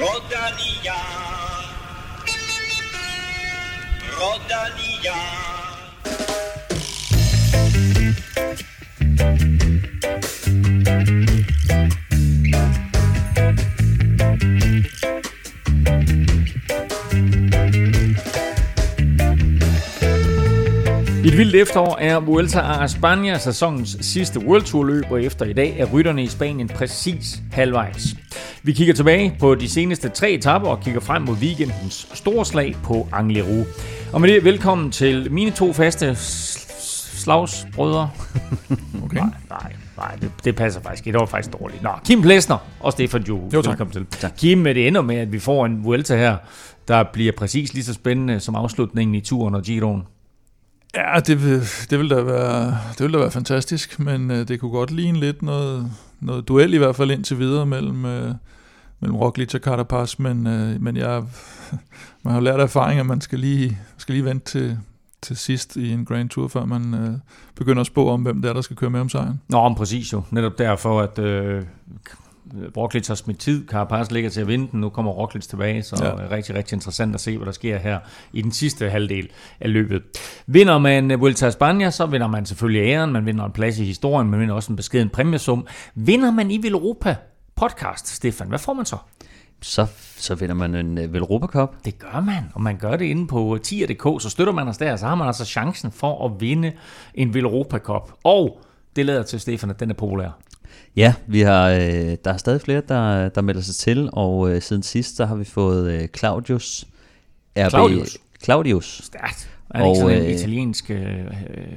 Rodania. Rodania. Et vildt efterår er Vuelta a España sæsonens sidste World Tour løb, og efter i dag er rytterne i Spanien præcis halvvejs. Vi kigger tilbage på de seneste tre etapper og kigger frem mod weekendens store slag på Anglerud. Og med det, velkommen til mine to faste slagsbrødre. Okay. Nej, nej, nej, det, det passer faktisk ikke. Det var faktisk dårligt. Nå, Kim Plesner og Stefan Juhl. Jo, tak. Velkommen til. Tak. Kim, det ender med, at vi får en Vuelta her, der bliver præcis lige så spændende som afslutningen i turen og Giroen. Ja, det vil, det vil da være, det vil da være fantastisk, men øh, det kunne godt ligne lidt noget, noget duel i hvert fald indtil videre mellem, øh, mellem Roglic og Carapaz, men, øh, men jeg, man har jo lært af erfaring, at man skal lige, skal lige vente til, til sidst i en Grand Tour, før man øh, begynder at spå om, hvem det er, der skal køre med om sejren. Nå, men præcis jo. Netop derfor, at øh, Roglic har smidt tid. Carapaz ligger til at vinde den. Nu kommer Roglic tilbage, så Ja. er rigtig, rigtig interessant at se, hvad der sker her i den sidste halvdel af løbet. Vinder man Vuelta a España, så vinder man selvfølgelig æren. Man vinder en plads i historien. Man vinder også en beskeden præmiesum. Vinder man i Europa podcast, Stefan, hvad får man så? så, så vinder man en uh, Velropa Cup. Det gør man, og man gør det inde på tier.dk, så støtter man os der, så har man altså chancen for at vinde en Europa Cup. Og det lader til, Stefan, at den er populær. Ja, vi har, øh, der er stadig flere, der, der melder sig til, og øh, siden sidst, så har vi fået øh, Claudius. RB, Claudius? Claudius. Stærkt. Er han ikke sådan en øh, italiensk, øh,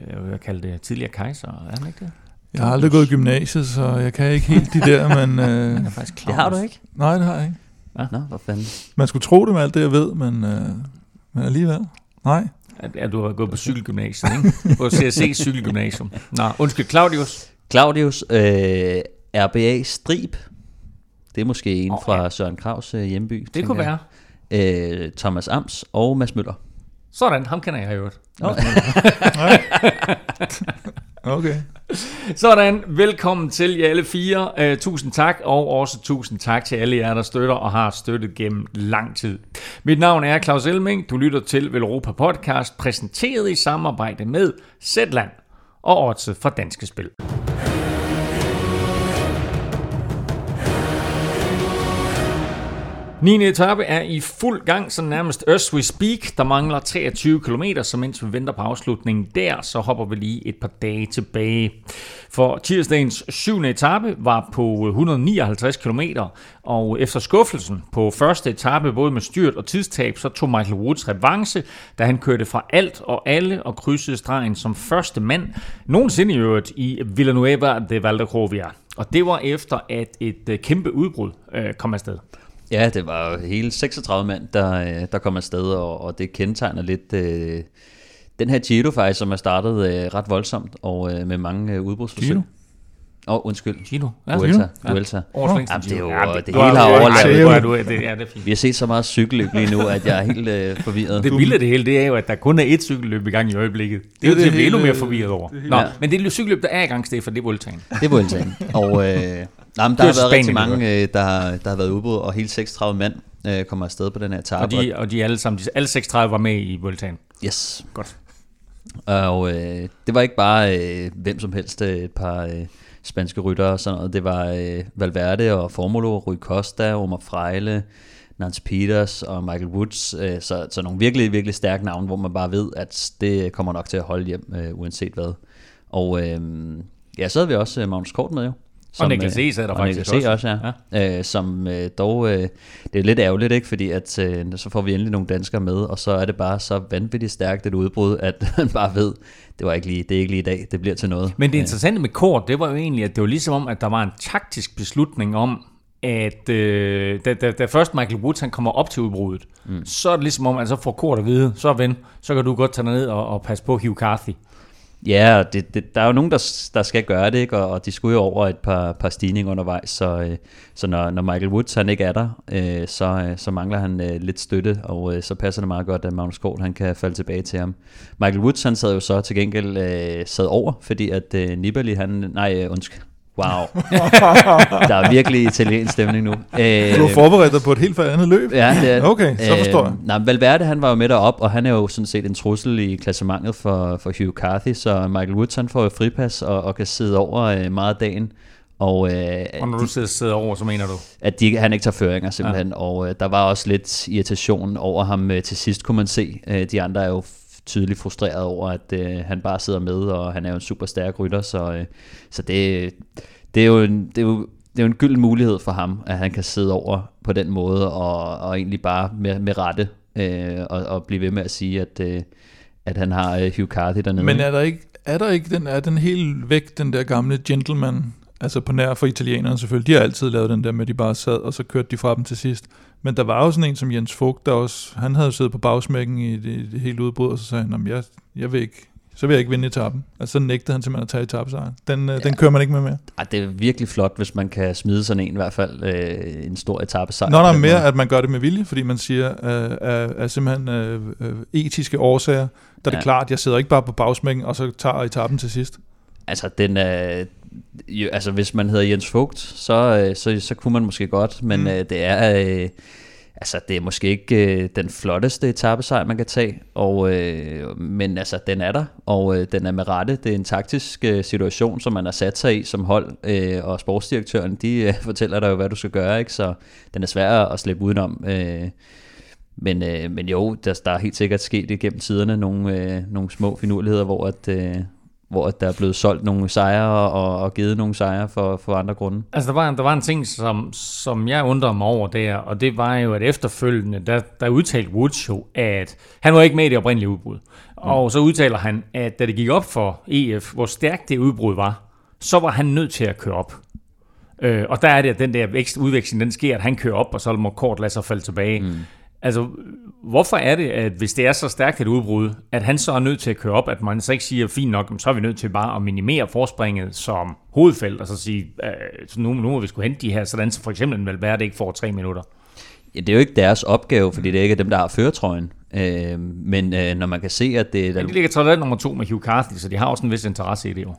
jeg vil kalde det tidligere kejser? Er han ikke det? Jeg har aldrig gået i gymnasiet, så jeg kan ikke helt de der, men... Øh, Han er faktisk Det har du ikke? nej, det har jeg ikke. Nå, hvor fanden. Man skulle tro det med alt det, jeg ved, men, øh, men alligevel. Nej. At du har gået på cykelgymnasiet, ikke? På CSC cykelgymnasium. Nå, undskyld, Claudius. Claudius, øh, RBA Strib. Det er måske en oh, fra Søren Kravs øh, hjemby. Det kunne være. jeg. Øh, Thomas Ams og Mads Møller. Sådan, ham kender jeg øvrigt. Oh. Okay. Sådan, velkommen til jer alle fire. Uh, tusind tak, og også tusind tak til alle jer, der støtter og har støttet gennem lang tid. Mit navn er Claus Elming. Du lytter til Velropa Podcast, præsenteret i samarbejde med Zetland og Otse fra Danske Spil. 9. etape er i fuld gang, så nærmest as we speak. Der mangler 23 km, så mens vi venter på afslutningen der, så hopper vi lige et par dage tilbage. For tirsdagens 7. etape var på 159 km, og efter skuffelsen på første etape, både med styrt og tidstab, så tog Michael Woods revanche, da han kørte fra alt og alle og krydsede stregen som første mand, nogensinde i øvrigt i Villanueva de Valdecrovia. Og det var efter, at et øh, kæmpe udbrud øh, kom afsted. Ja, det var hele 36 mand, der, øh, der kom afsted, og, og det kendetegner lidt øh, den her Giro faktisk, som er startet øh, ret voldsomt, og øh, med mange øh, udbrudsforsøg. Giro? Åh, oh, undskyld. Gino. Ja. Ja. Årets Nå. længste Jamen, det er jo- Ja, det du hele har overlappet. Ej, hvor er du, det, ja, det er fint. Vi har set så meget cykelløb lige nu, at jeg er helt øh, forvirret. Det vilde det hele, det er jo, at der kun er et cykelløb i gang i øjeblikket. Det er jo Det er til at det blive endnu mere forvirret over. det Nå, Ja. men det er cykelløb, der er i gang, Stefan, det er Vueltaen. Det er Vueltaen. Og øh, nej, men der har været Spanien, rigtig mange, øh, der, har- der har været udbrud, og hele 36 mand øh, kommer afsted på den her etape. Og de, og de alle sammen, de, alle 36 var med i Vueltaen. Yes. Godt. Og øh, det var ikke bare øh, hvem som helst, øh, et par øh, spanske ryttere og sådan noget. Det var øh, Valverde og Formulo, Rui Costa, Omar Freile, Nance Peters og Michael Woods. Øh, så, så nogle virkelig, virkelig stærke navne, hvor man bare ved, at det kommer nok til at holde hjem, øh, uanset hvad. Og øh, ja, så havde vi også øh, Magnus Kort med jo. Og Niklas E. sad der faktisk Niklas E. også. også, ja. ja. Øh, som øh, dog, øh, det er lidt ærgerligt, ikke? fordi at, øh, så får vi endelig nogle danskere med, og så er det bare så vanvittigt stærkt et udbrud, at man bare ved, det var ikke lige, det er ikke lige i dag, det bliver til noget. Men det interessante med Kort, det var jo egentlig, at det var ligesom om, at der var en taktisk beslutning om, at øh, da, da, da først Michael Woods han kommer op til udbruddet, mm. så er det ligesom om, at så får Kort at vide, så ven, så kan du godt tage ned og, og passe på Hugh Carthy. Ja, og det, det, der er jo nogen, der, der skal gøre det, ikke? Og, og de skulle jo over et par, par stigninger undervejs, så, øh, så når, når Michael Woods han ikke er der, øh, så, øh, så mangler han øh, lidt støtte, og øh, så passer det meget godt, at Magnus Kohl han kan falde tilbage til ham. Michael Woods han sad jo så til gengæld øh, sad over, fordi at øh, Nibali, han, nej øh, undskyld, Wow. der er virkelig italiensk stemning nu. Øh, Du har forberedt dig på et helt andet løb? Ja, det er, Okay, så forstår jeg. Øh, nej, Valverde han var jo med derop, og han er jo sådan set en trussel i klassementet for, for Hugh Carthy, så Michael Woods han får jo fripas og, og kan sidde over øh, meget af dagen. Og, øh, Og når du sidder, sidder over, så mener du? at de, han ikke tager føringer simpelthen, ja. og øh, der var også lidt irritation over ham øh, til sidst, kunne man se. Øh, de andre er jo tydeligt frustreret over, at øh, han bare sidder med, og han er jo en super stærk rytter, så, øh, så det, det, er jo en, det, er jo, det er jo en gylden mulighed for ham, at han kan sidde over på den måde, og, og egentlig bare med, med rette, øh, og, og blive ved med at sige, at, øh, at han har øh, Hugh Carthy dernede. Men er der ikke, er der ikke den, er den helt væk, den der gamle gentleman, altså på nær for italienerne selvfølgelig, de har altid lavet den der med, at de bare sad, og så kørte de fra dem til sidst. Men der var jo sådan en som Jens Vogt, der også, han havde siddet på bagsmækken i det, det hele udbrud, og så sagde han, "Nå, men jeg, jeg vil ikke, så vil jeg ikke vinde etappen. Altså så nægtede han simpelthen at tage etappesejren. Den, ja. den kører man ikke med mere. Ej, det er virkelig flot, hvis man kan smide sådan en i hvert fald, øh, en stor etape sejr. Nå, der er mere, at man gør det med vilje, fordi man siger, øh, af, af simpelthen øh, øh, etiske årsager, der er det Ja. klart, jeg sidder ikke bare på bagsmækken, og så tager etappen til sidst. Altså, den er, jo, altså hvis man hedder Jens Vogt, så, øh, så, så kunne man måske godt, men mm. øh, det er... Øh, Altså, det er måske ikke øh, den flotteste etappesejr, man kan tage, og, øh, men altså, den er der, og øh, den er med rette. Det er en taktisk øh, situation, som man har sat sig i som hold, øh, og sportsdirektøren, de øh, fortæller dig jo, hvad du skal gøre, ikke? så den er svær at slippe udenom. Øh, men, øh, men jo, der, der er helt sikkert sket igennem tiderne nogle, øh, nogle små finurligheder, hvor, at, øh, hvor at der er blevet solgt nogle sejre og, og givet nogle sejre for, for andre grunde. Altså, der var, der var en ting, som, som jeg undrede mig over der, og det var jo, at efterfølgende, der, der udtalte Woods jo, at han var ikke med i det oprindelige udbrud. Og så udtaler han, at da det gik op for EF, hvor stærkt det udbrud var, så var han nødt til at køre op. Øh, og der er det, at den der vækst, udveksling, den sker, at han kører op, og så må kort lade sig falde tilbage. Mm. Altså, hvorfor er det, at hvis det er så stærkt et udbrud, at han så er nødt til at køre op, at man så ikke siger, fint nok, så er vi nødt til bare at minimere forspringet som hovedfelt, og så sige, øh, så nu, nu må vi skulle hente de her, sådan så for eksempel en Valverde ikke får tre minutter. Ja, det er jo ikke deres opgave, fordi det er ikke dem, der har føretrøjen. Øh, men øh, når man kan se, at det Men de ligger trods alt nummer to med Hugh Carthy, så de har også en vis interesse i det jo.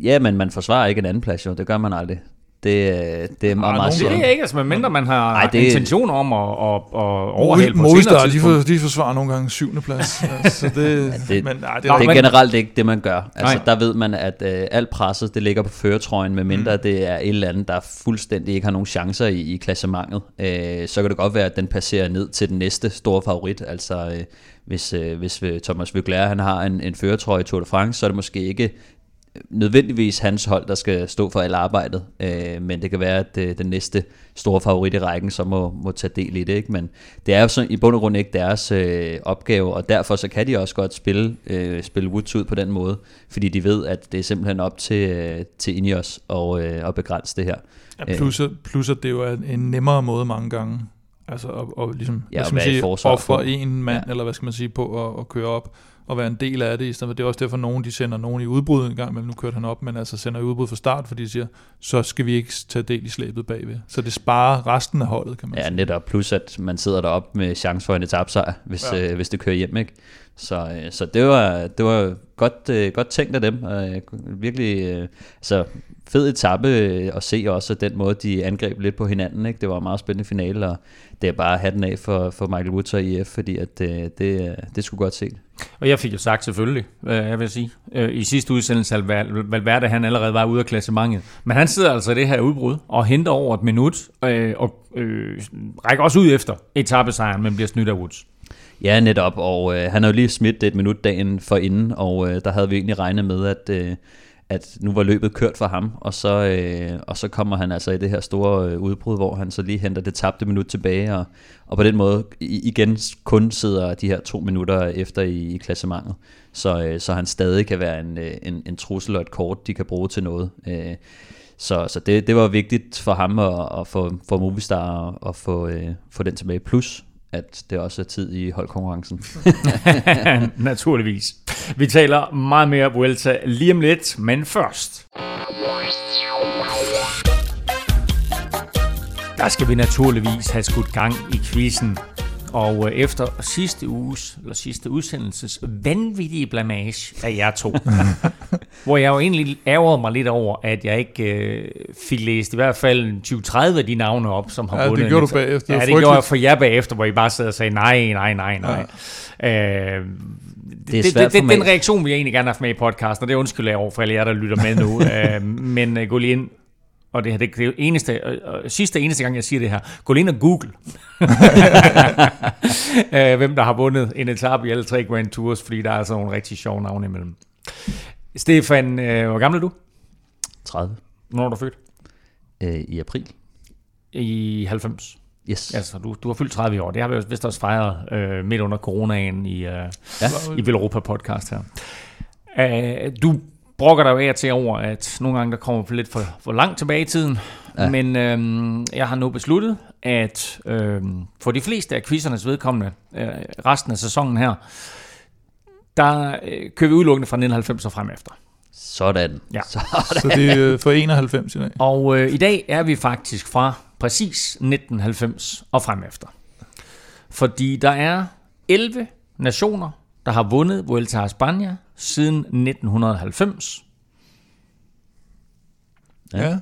Ja, men man forsvarer ikke en anden plads, jo. Det gør man aldrig. Det, det er meget, meget nogen Det sjældent. er ikke, altså medmindre man har Ej, det- intentioner om at, at, at overhale på et Movistar, senere de, tidspunkt. for, de forsvarer nogle gange syvende plads. altså, det, det- men, nej, det, er Det er men- generelt ikke det, man gør. Altså, Nej. der ved man, at øh, alt presset, det ligger på føretrøjen, medmindre mm. det er et eller andet, der fuldstændig ikke har nogen chancer i, i klassementet. Øh, så kan det godt være, at den passerer ned til den næste store favorit. Altså, øh, hvis, øh, hvis øh, Thomas Vøgler, han har en, en føretrøje i Tour de France, så er det måske ikke nødvendigvis hans hold, der skal stå for alt arbejdet, øh, men det kan være, at øh, den næste store favorit i rækken så må, må tage del i det, ikke? men det er jo så i bund og grund ikke deres øh, opgave, og derfor så kan de også godt spille, øh, spille Woods ud på den måde, fordi de ved, at det er simpelthen op til, øh, til Ineos og, øh, at begrænse det her. Ja, plus, at- plus at det jo er en nemmere måde mange gange. Altså at, og ligesom, Ja, hvad at skal man sige, på. en mand, Ja. eller hvad skal man sige, på at, at køre op og være en del af det, i stedet for, det er også derfor, nogen de sender nogen i udbrud en gang, men nu kørte han op, men altså sender i udbrud fra start, fordi de siger, så skal vi ikke tage del i slæbet bagved. Så det sparer resten af holdet, kan man Ja, sige. netop. Plus at man sidder derop med chance for en etapsejr, hvis, Ja. ja. øh, hvis det kører hjem, ikke? Så, øh, så det var, det var godt, øh, godt tænkt af dem. Øh, virkelig øh, altså, fed etape øh, at se også den måde, de angreb lidt på hinanden. Ikke? Det var en meget spændende finale, og det er bare hatten af for, for Michael Woods og IF, fordi at, øh, det, det skulle godt set. Og jeg fik jo sagt selvfølgelig, øh, jeg vil sige, øh, i sidste udsendelse, at Val- Valverde han allerede var ude af klassementet. Men han sidder altså i det her udbrud og henter over et minut, øh, og øh, rækker også ud efter etappesejren, men bliver snydt af Woods. Ja, netop, og øh, han har jo lige smidt et minut dagen for inden, og øh, der havde vi egentlig regnet med, at, øh, at nu var løbet kørt for ham, og så, øh, og så kommer han altså i det her store øh, udbrud, hvor han så lige henter det tabte minut tilbage, og, og på den måde igen kun sidder de her to minutter efter i, i klassementet, så, øh, så han stadig kan være en, øh, en, en trussel og et kort, de kan bruge til noget. Øh, så, så det, det var vigtigt for ham at, at få, for Movistar at, at få, øh, få den tilbage. Plus, at det også er tid i holdkonkurrencen. Naturligvis. Vi taler meget mere Vuelta lige om lidt, men først. Der skal vi naturligvis have skudt gang i quizzen. Og øh, efter sidste uges, eller sidste udsendelses vanvittige blamage af jer to, hvor jeg jo egentlig ærgerede mig lidt over, at jeg ikke øh, fik læst i hvert fald 20-30 af de navne op, som har Ja, det vundet. gjorde en- du bagefter. Ja, Det det gjorde jeg for jer bagefter, hvor I bare sad og sagde nej, nej, nej, nej. Ja. Øh, Det er det, svært det, det, den format. reaktion vil jeg egentlig gerne have haft med i podcasten, og det undskylder jeg over for alle jer, der lytter med nu. øh, men gå lige ind, og det, her, det, det er jo eneste, øh, sidste og eneste gang, jeg siger det her, gå lige ind og google, øh, hvem der har vundet en etape i alle tre Grand Tours, fordi der er altså nogle rigtig sjove navne imellem. Stefan, øh, hvor gammel er du? 30 Hvornår er du født? øh, i april. I 90. Yes. Altså, du, du har fyldt 30 år. Det har vi jo vist også fejret øh, midt under coronaen i, øh, Ja. i Velropa podcast her. Øh, du brokker dig jo af til over, at nogle gange der kommer vi lidt for, for langt tilbage i tiden. Ja. Men øh, jeg har nu besluttet, at øh, for de fleste af quizzernes vedkommende, øh, resten af sæsonen her, der øh, kører vi udelukkende fra 1990 og frem efter. Sådan. Ja. Sådan. Så det er øh, for 91 i dag. Og øh, i dag er vi faktisk fra præcis 1990 og frem efter. Fordi der er 11 nationer, der har vundet Vuelta a España siden 1990. Ja. Ja.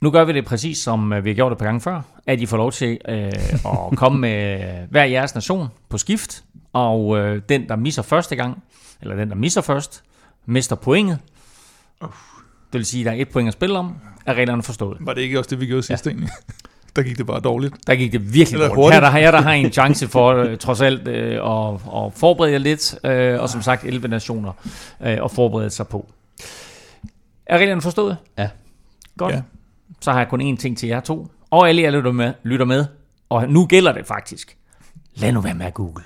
Nu gør vi det præcis som øh, vi har gjort det et par gange før, at I får lov til øh, at komme med hver jeres nation på skift, og øh, den, der misser første gang, eller den, der misser først, mister pointet. Det vil sige, at der er et point at spille om, er reglerne forstået. Var det ikke også det, vi gjorde sidst ja. egentlig? Der gik det bare dårligt. Der gik det virkelig Eller dårligt. hurtigt. Her der har jeg der har en chance for øh, trods alt øh, at, at forberede jer lidt, øh, og som sagt 11 nationer øh, at forberede sig på. Er reglerne forstået? Ja. Godt. Ja. Så har jeg kun én ting til jer to, og alle jer lytter med, lytter med. Og nu gælder det faktisk. Lad nu være med at google.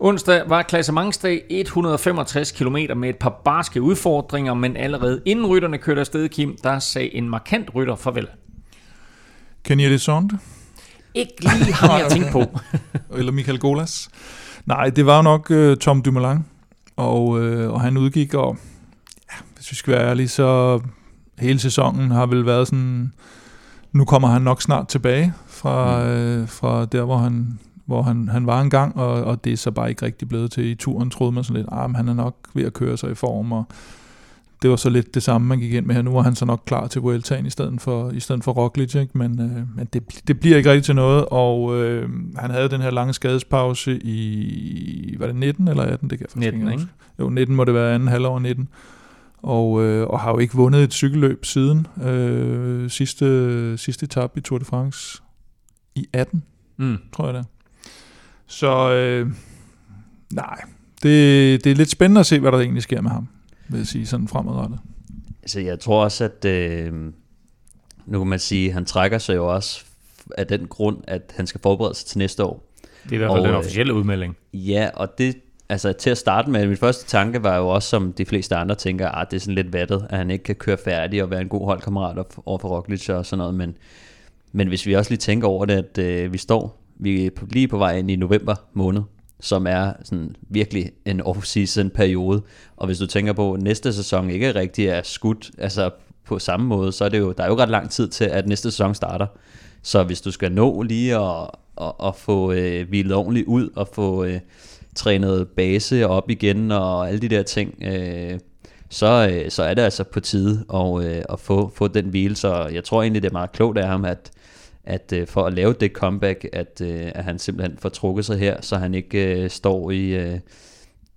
Onsdag var klassementsdag 165 km med et par barske udfordringer, men allerede inden rytterne kørte afsted, Kim, der sagde en markant rytter farvel. Kenny Elizonde? Ikke lige ham, jeg tænkte på. Eller Michael Golas? Nej, det var jo nok uh, Tom Dumoulin. Og, øh, og han udgik, og ja, hvis vi skal være ærlige, så hele sæsonen har vel været sådan... Nu kommer han nok snart tilbage fra, Mm. øh, fra der, hvor han hvor han, han var engang, og, og det er så bare ikke rigtig blevet til. I turen troede man sådan lidt, ah, men han er nok ved at køre sig i form, og det var så lidt det samme, man gik ind med her. Nu er han så nok klar til Vueltaen i stedet for, i stedet for Roglic, ikke? men, øh, men det, det bliver ikke rigtig til noget, og øh, han havde den her lange skadespause i, var det 19 eller 18? Det kan jeg faktisk 19, ikke huske. Jo, 19 må det være anden halvår 19. Og, øh, og har jo ikke vundet et cykelløb siden øh, sidste, sidste etape i Tour de France i 18 Mm. tror jeg det. Så øh, nej, det, det er lidt spændende at se, hvad der egentlig sker med ham, vil jeg sige, sådan fremadrettet. Altså, jeg tror også, at øh, nu kan man sige, at han trækker sig jo også af den grund, at han skal forberede sig til næste år. Det er i hvert fald Og, den øh, officielle udmelding. Ja, og det, altså til at starte med, min første tanke var jo også, som de fleste andre tænker, at det er sådan lidt vattet, at han ikke kan køre færdig og være en god holdkammerat over for Roglic og sådan noget, men, men hvis vi også lige tænker over det, at øh, vi står, vi er lige på vej ind i november måned, som er sådan virkelig en off-season periode, og hvis du tænker på, at næste sæson ikke rigtig er skudt, altså på samme måde, så er det jo, der er jo ikke ret lang tid til, at næste sæson starter. Så hvis du skal nå lige at, at, at få øh, hvilet ordentligt ud og få øh, trænet base op igen og alle de der ting, øh, så, øh, så er det altså på tide at, øh, at få, få den hvile. Så jeg tror egentlig, det er meget klogt af ham, at, at øh, for at lave det comeback, at, øh, at han simpelthen får trukket sig her, så han ikke øh, står i... Øh,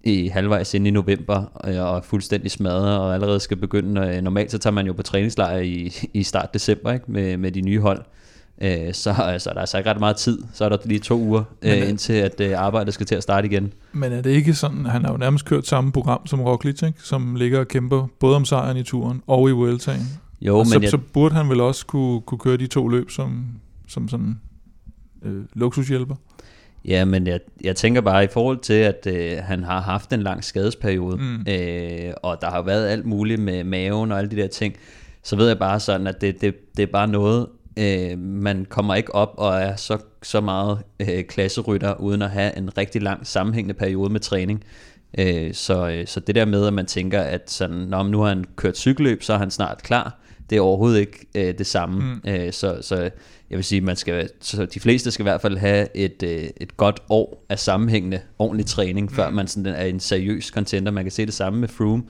i halvvejs ind i november øh, og er fuldstændig smadret og allerede skal begynde. Øh, normalt så tager man jo på træningslejr i, i start december ikke? Med, med de nye hold. Øh, så der er altså ikke ret meget tid. Så er der lige to uger, Men, øh, øh, indtil at øh, arbejdet skal til at starte igen. Men er det ikke sådan, han har jo nærmest kørt samme program som Roglic, ikke? som ligger og kæmper både om sejren i turen og i Vueltaen. Jo, og men så, jeg, så burde han vel også kunne, kunne køre de to løb som, som sådan øh, luksushjælper. Ja, men jeg, jeg tænker bare i forhold til, at øh, han har haft en lang skadesperiode, Mm. øh, og der har været alt muligt med maven og alle de der ting, så ved jeg bare sådan, at det, det, det er bare noget, øh, man kommer ikke op og er så, så meget øh, klasserytter, uden at have en rigtig lang sammenhængende periode med træning. Øh, så, øh, så det der med, at man tænker, at sådan, Nå, nu har han kørt cykelløb, så er han snart klar, Det er overhovedet ikke øh, det samme. Mm. Øh, så, så jeg vil sige, man skal, så de fleste skal i hvert fald have et, øh, et godt år af sammenhængende, ordentlig træning, mm. før man sådan er en seriøs contender. Man kan se det samme med Froome.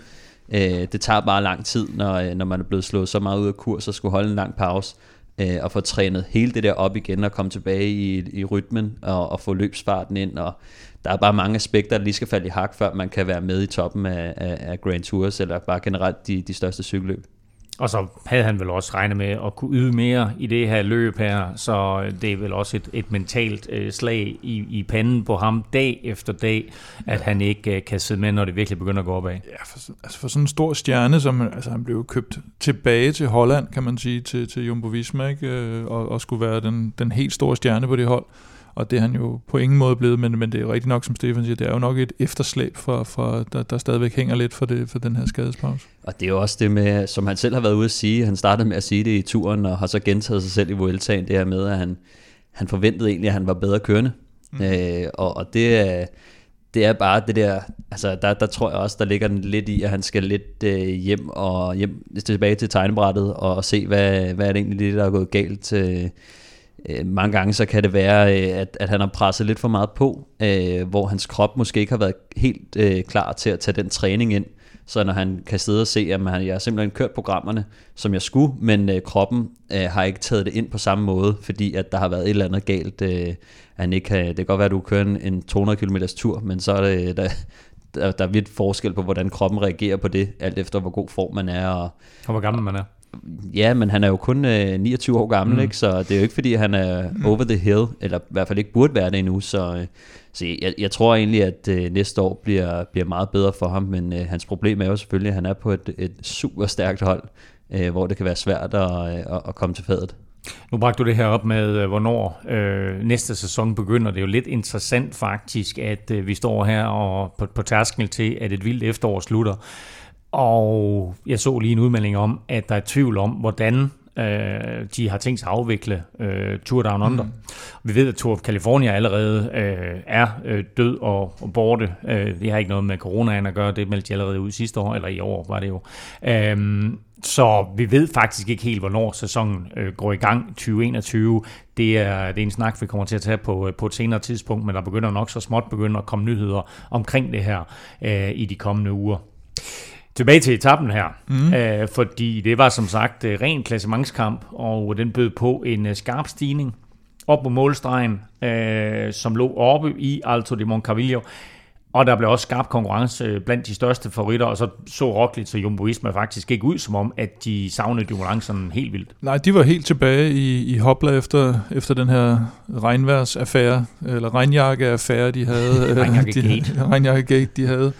Øh, det tager bare lang tid, når, øh, når man er blevet slået så meget ud af kurs og skulle holde en lang pause øh, og få trænet hele det der op igen og komme tilbage i, i rytmen og, og få løbsfarten ind. Og der er bare mange aspekter, der lige skal falde i hak, før man kan være med i toppen af, af, af Grand Tours eller bare generelt de, de største cykelløb. Og så havde han vel også regnet med at kunne yde mere i det her løb her, så det er vel også et, et mentalt øh, slag i, i panden på ham dag efter dag, at han ikke øh, kan sidde med, når det virkelig begynder at gå opad. Ja, for, altså for sådan en stor stjerne, som altså han blev købt tilbage til Holland, kan man sige, til, til Jumbo Visma, ikke? Øh, og, og skulle være den, den helt store stjerne på det hold og det er han jo på ingen måde blevet, men, men det er rigtigt nok, som Stefan siger, det er jo nok et efterslæb, for, for, der, der stadigvæk hænger lidt for, det, for den her skadespause. Og det er jo også det med, som han selv har været ude at sige, han startede med at sige det i turen, og har så gentaget sig selv i Vueltaen, det her med, at han, han forventede egentlig, at han var bedre kørende. Mm. Øh, og, og det er det er bare det der, altså der, der tror jeg også, der ligger den lidt i, at han skal lidt øh, hjem og hjem tilbage til tegnebrættet og, og se, hvad, hvad er det egentlig, der er gået galt. Øh, Øh, mange gange så kan det være, øh, at, at han har presset lidt for meget på, øh, hvor hans krop måske ikke har været helt øh, klar til at tage den træning ind. Så når han kan sidde og se, at han, jeg har simpelthen kørt programmerne, som jeg skulle, men øh, kroppen øh, har ikke taget det ind på samme måde, fordi at der har været et eller andet galt. Øh, han ikke kan, det kan godt være, at du kører en, en 200 km tur, men så er det, øh, der, der, der er vidt forskel på, hvordan kroppen reagerer på det, alt efter hvor god form man er. Og, og hvor gammel man er. Ja, men han er jo kun øh, 29 år gammel, mm. ikke? så det er jo ikke fordi, han er mm. over the hill, eller i hvert fald ikke burde være det endnu. Så, øh, så jeg, jeg tror egentlig, at øh, næste år bliver, bliver meget bedre for ham, men øh, hans problem er jo selvfølgelig, at han er på et, et super stærkt hold, øh, hvor det kan være svært at, øh, at, at komme til fadet. Nu bragte du det her op med, øh, hvornår øh, næste sæson begynder. Det er jo lidt interessant faktisk, at øh, vi står her og på, på tærskel til, at et vildt efterår slutter. Og jeg så lige en udmelding om, at der er tvivl om, hvordan øh, de har tænkt sig at afvikle øh, Tour Down Under. Mm. Vi ved, at Tour of California allerede øh, er øh, død og, og borte. Øh, det har ikke noget med coronaen at gøre. Det meldte de allerede ud sidste år, eller i år var det jo. Øh, så vi ved faktisk ikke helt, hvornår sæsonen øh, går i gang 2021. Det er, det er en snak, vi kommer til at tage på, øh, på et senere tidspunkt, men der begynder nok så småt begynder at komme nyheder omkring det her øh, i de kommende uger. Tilbage til etappen her, mm. øh, fordi det var som sagt øh, ren klassementskamp, og den bød på en øh, skarp stigning op på målstregen, øh, som lå oppe i Alto de Moncavillo. Og der blev også skarp konkurrence øh, blandt de største favoritter, og så så Roglic og Jumbo Visma faktisk ikke ud som om, at de savnede Dumoulin helt vildt. Nej, de var helt tilbage i, i hopla efter, efter den her regnværsaffære, eller regnjakke-affære, de havde. Regnjakke-gate. De, regnjakke-gate, de havde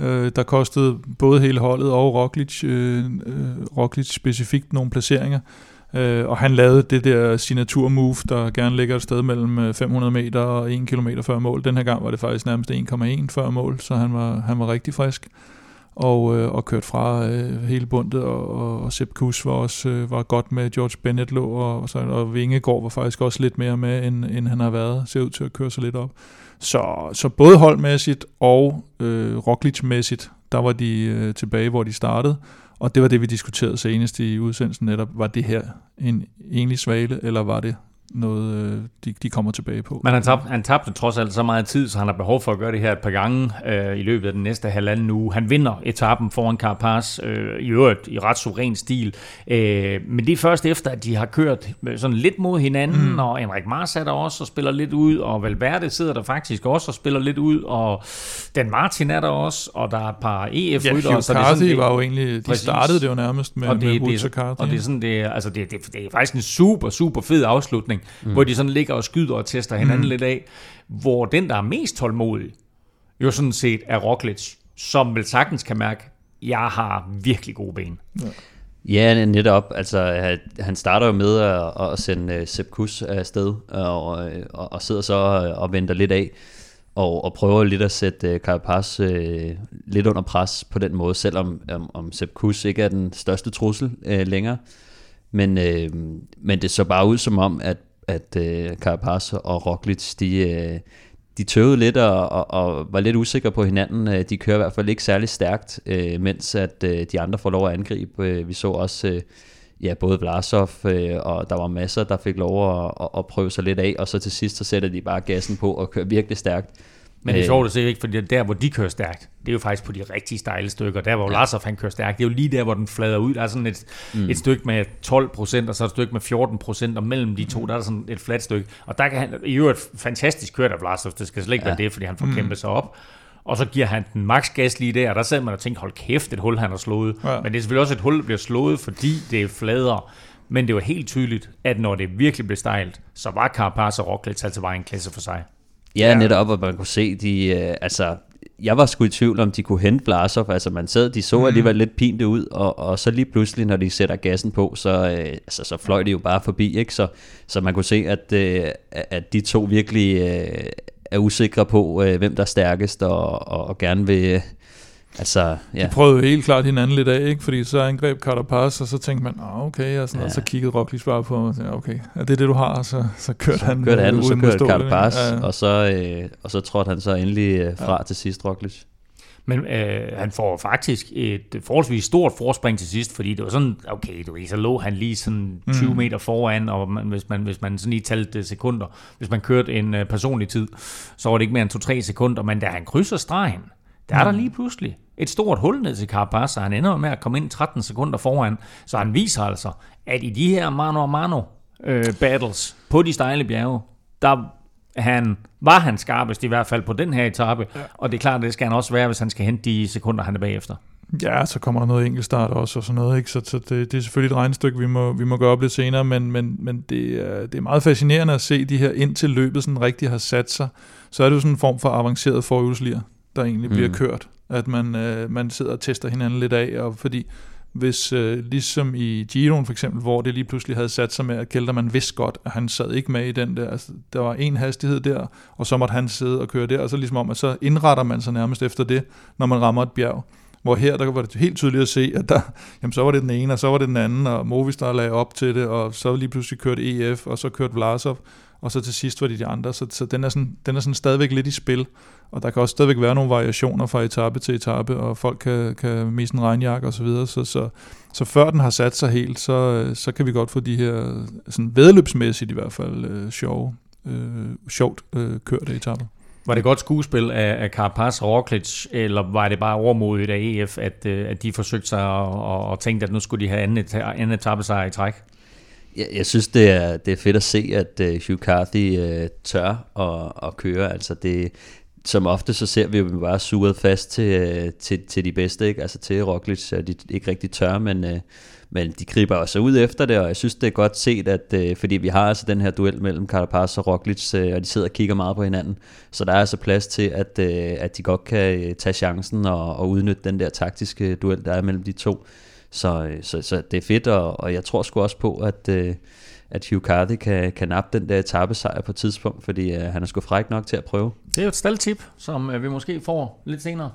øh, der kostede både hele holdet og Roglic, øh, øh, Roglic specifikt nogle placeringer. Øh, og han lavede det der signatur move, der gerne ligger et sted mellem øh, 500 meter og 1 km før mål. Den her gang var det faktisk nærmest 1,1 før mål, så han var, han var rigtig frisk og, øh, og kørt fra øh, hele bundet, og, og, og Sepp Kuss var også øh, var godt med, George Bennett lå, og, og, og Vingegaard var faktisk også lidt mere med, end, end han har været, ser ud til at køre sig lidt op. Så, så både holdmæssigt og øh, Roglic-mæssigt, der var de øh, tilbage, hvor de startede. Og det var det, vi diskuterede senest i udsendelsen netop. Var det her en enlig svale, eller var det noget, øh, de, de kommer tilbage på. Men han tabte, han tabte trods alt så meget tid, så han har behov for at gøre det her et par gange øh, i løbet af den næste halvanden uge. Han vinder etappen foran Carapaz, øh, i øvrigt i ret suveræn stil. Øh, men det er først efter, at de har kørt sådan lidt mod hinanden, mm. og Enrik Mars er der også og spiller lidt ud, og Valverde sidder der faktisk også og spiller lidt ud, og Dan Martin er der også, og der er et par EF-rytter. Ja, så det er sådan, var jo egentlig, de præcis. startede det jo nærmest med, og det, med det, Og det er sådan, det er, altså det, det, det er faktisk en super, super fed afslutning mm. hvor de sådan ligger og skyder og tester hinanden mm. lidt af, hvor den, der er mest tålmodig, jo sådan set er Roglic, som vel sagtens kan mærke, jeg har virkelig gode ben. Ja. Ja, netop. Altså, han starter jo med at, at sende uh, Sepp Kuss afsted, og, og, og sidder så og venter lidt af, og, og prøver lidt at sætte Carapaz uh, lidt under pres på den måde, selvom um, om Sepp Kuss ikke er den største trussel uh, længere. Men, uh, men det så bare ud som om, at at øh, Carapaz og Roglic, de, øh, de tøvede lidt og, og, og var lidt usikre på hinanden. Øh, de kører i hvert fald ikke særlig stærkt, øh, mens at øh, de andre får lov at angribe. Øh, vi så også øh, ja, både Vlasov, øh, og der var masser, der fik lov at, at, at prøve sig lidt af, og så til sidst, så sætter de bare gassen på og kører virkelig stærkt. Men det er Øh, sjovt at se, ikke? fordi der, hvor de kører stærkt, det er jo faktisk på de rigtig stejle stykker. Der, hvor ja. Larsov han kører stærkt, det er jo lige der, hvor den flader ud. Der er sådan et, mm. et stykke med 12 procent, og så et stykke med 14 procent, og mellem de to, der er sådan et fladt stykke. Og der kan han, i øvrigt fantastisk kørt af Vlasov, det skal slet ikke ja. være det, fordi han får mm. kæmpet sig op. Og så giver han den max gas lige der, og der sad man og tænkte, hold kæft, et hul han har slået. Ja. Men det er selvfølgelig også et hul, der bliver slået, fordi det er fladere. Men det var helt tydeligt, at når det virkelig blev stejlt, så var Carapaz og Roglic altså bare en klasse for sig. Ja, ja, netop, og man kunne se, de, øh, altså, jeg var sgu i tvivl om, de kunne hente Vlasov, altså man sad, de så Mhm. alligevel lidt pinte ud, og, og så lige pludselig, når de sætter gassen på, så, øh, altså, så fløj de jo bare forbi, ikke? Så, så man kunne se, at, øh, at de to virkelig øh, er usikre på, øh, hvem der er stærkest, og, og, og gerne vil, altså, ja. De prøvede helt klart hinanden lidt af, ikke? fordi så angreb Carapaz, og så tænkte man, ah, okay, og, sådan, ja. og så kiggede Roglic bare på, og tænkte, okay, er det det, du har? Og så, så kørte han, kørte han, og så uden med kørte ikke? Carapaz, Ja. og, så, øh, og så trådte han så endelig øh, fra ja. til sidst, Roglic. Men øh, han får faktisk et forholdsvis stort forspring til sidst, fordi det var sådan, okay, du ved, så lå han lige sådan 20 Mm. meter foran, og man, hvis, man, hvis man sådan lige talte sekunder, hvis man kørte en øh, personlig tid, så var det ikke mere end 2-3 sekunder, men da han krydser stregen, der er der lige pludselig et stort hul ned til Carapaz, så han ender med at komme ind 13 sekunder foran, så han viser altså, at i de her mano a mano øh, battles på de stejle bjerge, der han, var han skarpest i hvert fald på den her etape, ja. og det er klart, at det skal han også være, hvis han skal hente de sekunder, han er bagefter. Ja, så kommer der noget enkeltstart også og sådan noget, ikke? så, så det, det er selvfølgelig et regnestykke, vi må, vi må gøre op lidt senere, men, men, men det, er, det er meget fascinerende at se de her, indtil løbet sådan rigtig har sat sig, så er det jo sådan en form for avanceret forhjulslir, der egentlig bliver Mm. kørt, at man, øh, man sidder og tester hinanden lidt af, og fordi hvis øh, ligesom i Giroen for eksempel, hvor det lige pludselig havde sat sig med, at Kelterman vidste godt, at han sad ikke med i den der, altså, der var en hastighed der, og så måtte han sidde og køre der, og så ligesom om, at så indretter man sig nærmest efter det, når man rammer et bjerg. Hvor her, der var det helt tydeligt at se, at der, jamen, så var det den ene, og så var det den anden, og Movistar lagde op til det, og så lige pludselig kørte EF, og så kørte Vlasov, og så til sidst var det de andre. Så, så den, er sådan, den er sådan stadigvæk lidt i spil, og der kan også stadigvæk være nogle variationer fra etape til etape, og folk kan, kan misse en regnjakke og så videre. Så, så, så før den har sat sig helt, så, så kan vi godt få de her, sådan vedløbsmæssigt i hvert fald, øh, sjove, øh, sjovt øh, kørte etaper. Var det godt skuespil af, af Carapaz og Roglic, eller var det bare overmodigt af EF, at, øh, at de forsøgte sig og, og, tænkte, at nu skulle de have anden, eta- anden etappe sig i træk? Jeg, jeg synes, det er, det er fedt at se, at uh, Hugh Carthy uh, tør at, at køre. Altså det, som ofte så ser vi jo bare suret fast til, uh, til, til de bedste, ikke? altså til Roglic, at de ikke rigtig tør, men, uh, men de griber også ud efter det, og jeg synes, det er godt set, at øh, fordi vi har altså den her duel mellem Carapaz og Roglic, øh, og de sidder og kigger meget på hinanden, så der er altså plads til, at, øh, at de godt kan øh, tage chancen og, og udnytte den der taktiske duel, der er mellem de to. Så, øh, så, så det er fedt, og, og jeg tror sgu også på, at, øh, at Hugh Carthy kan, kan nappe den der etappesejr på et tidspunkt, fordi øh, han er sgu fræk nok til at prøve. Det er jo et staldtip, som øh, vi måske får lidt senere.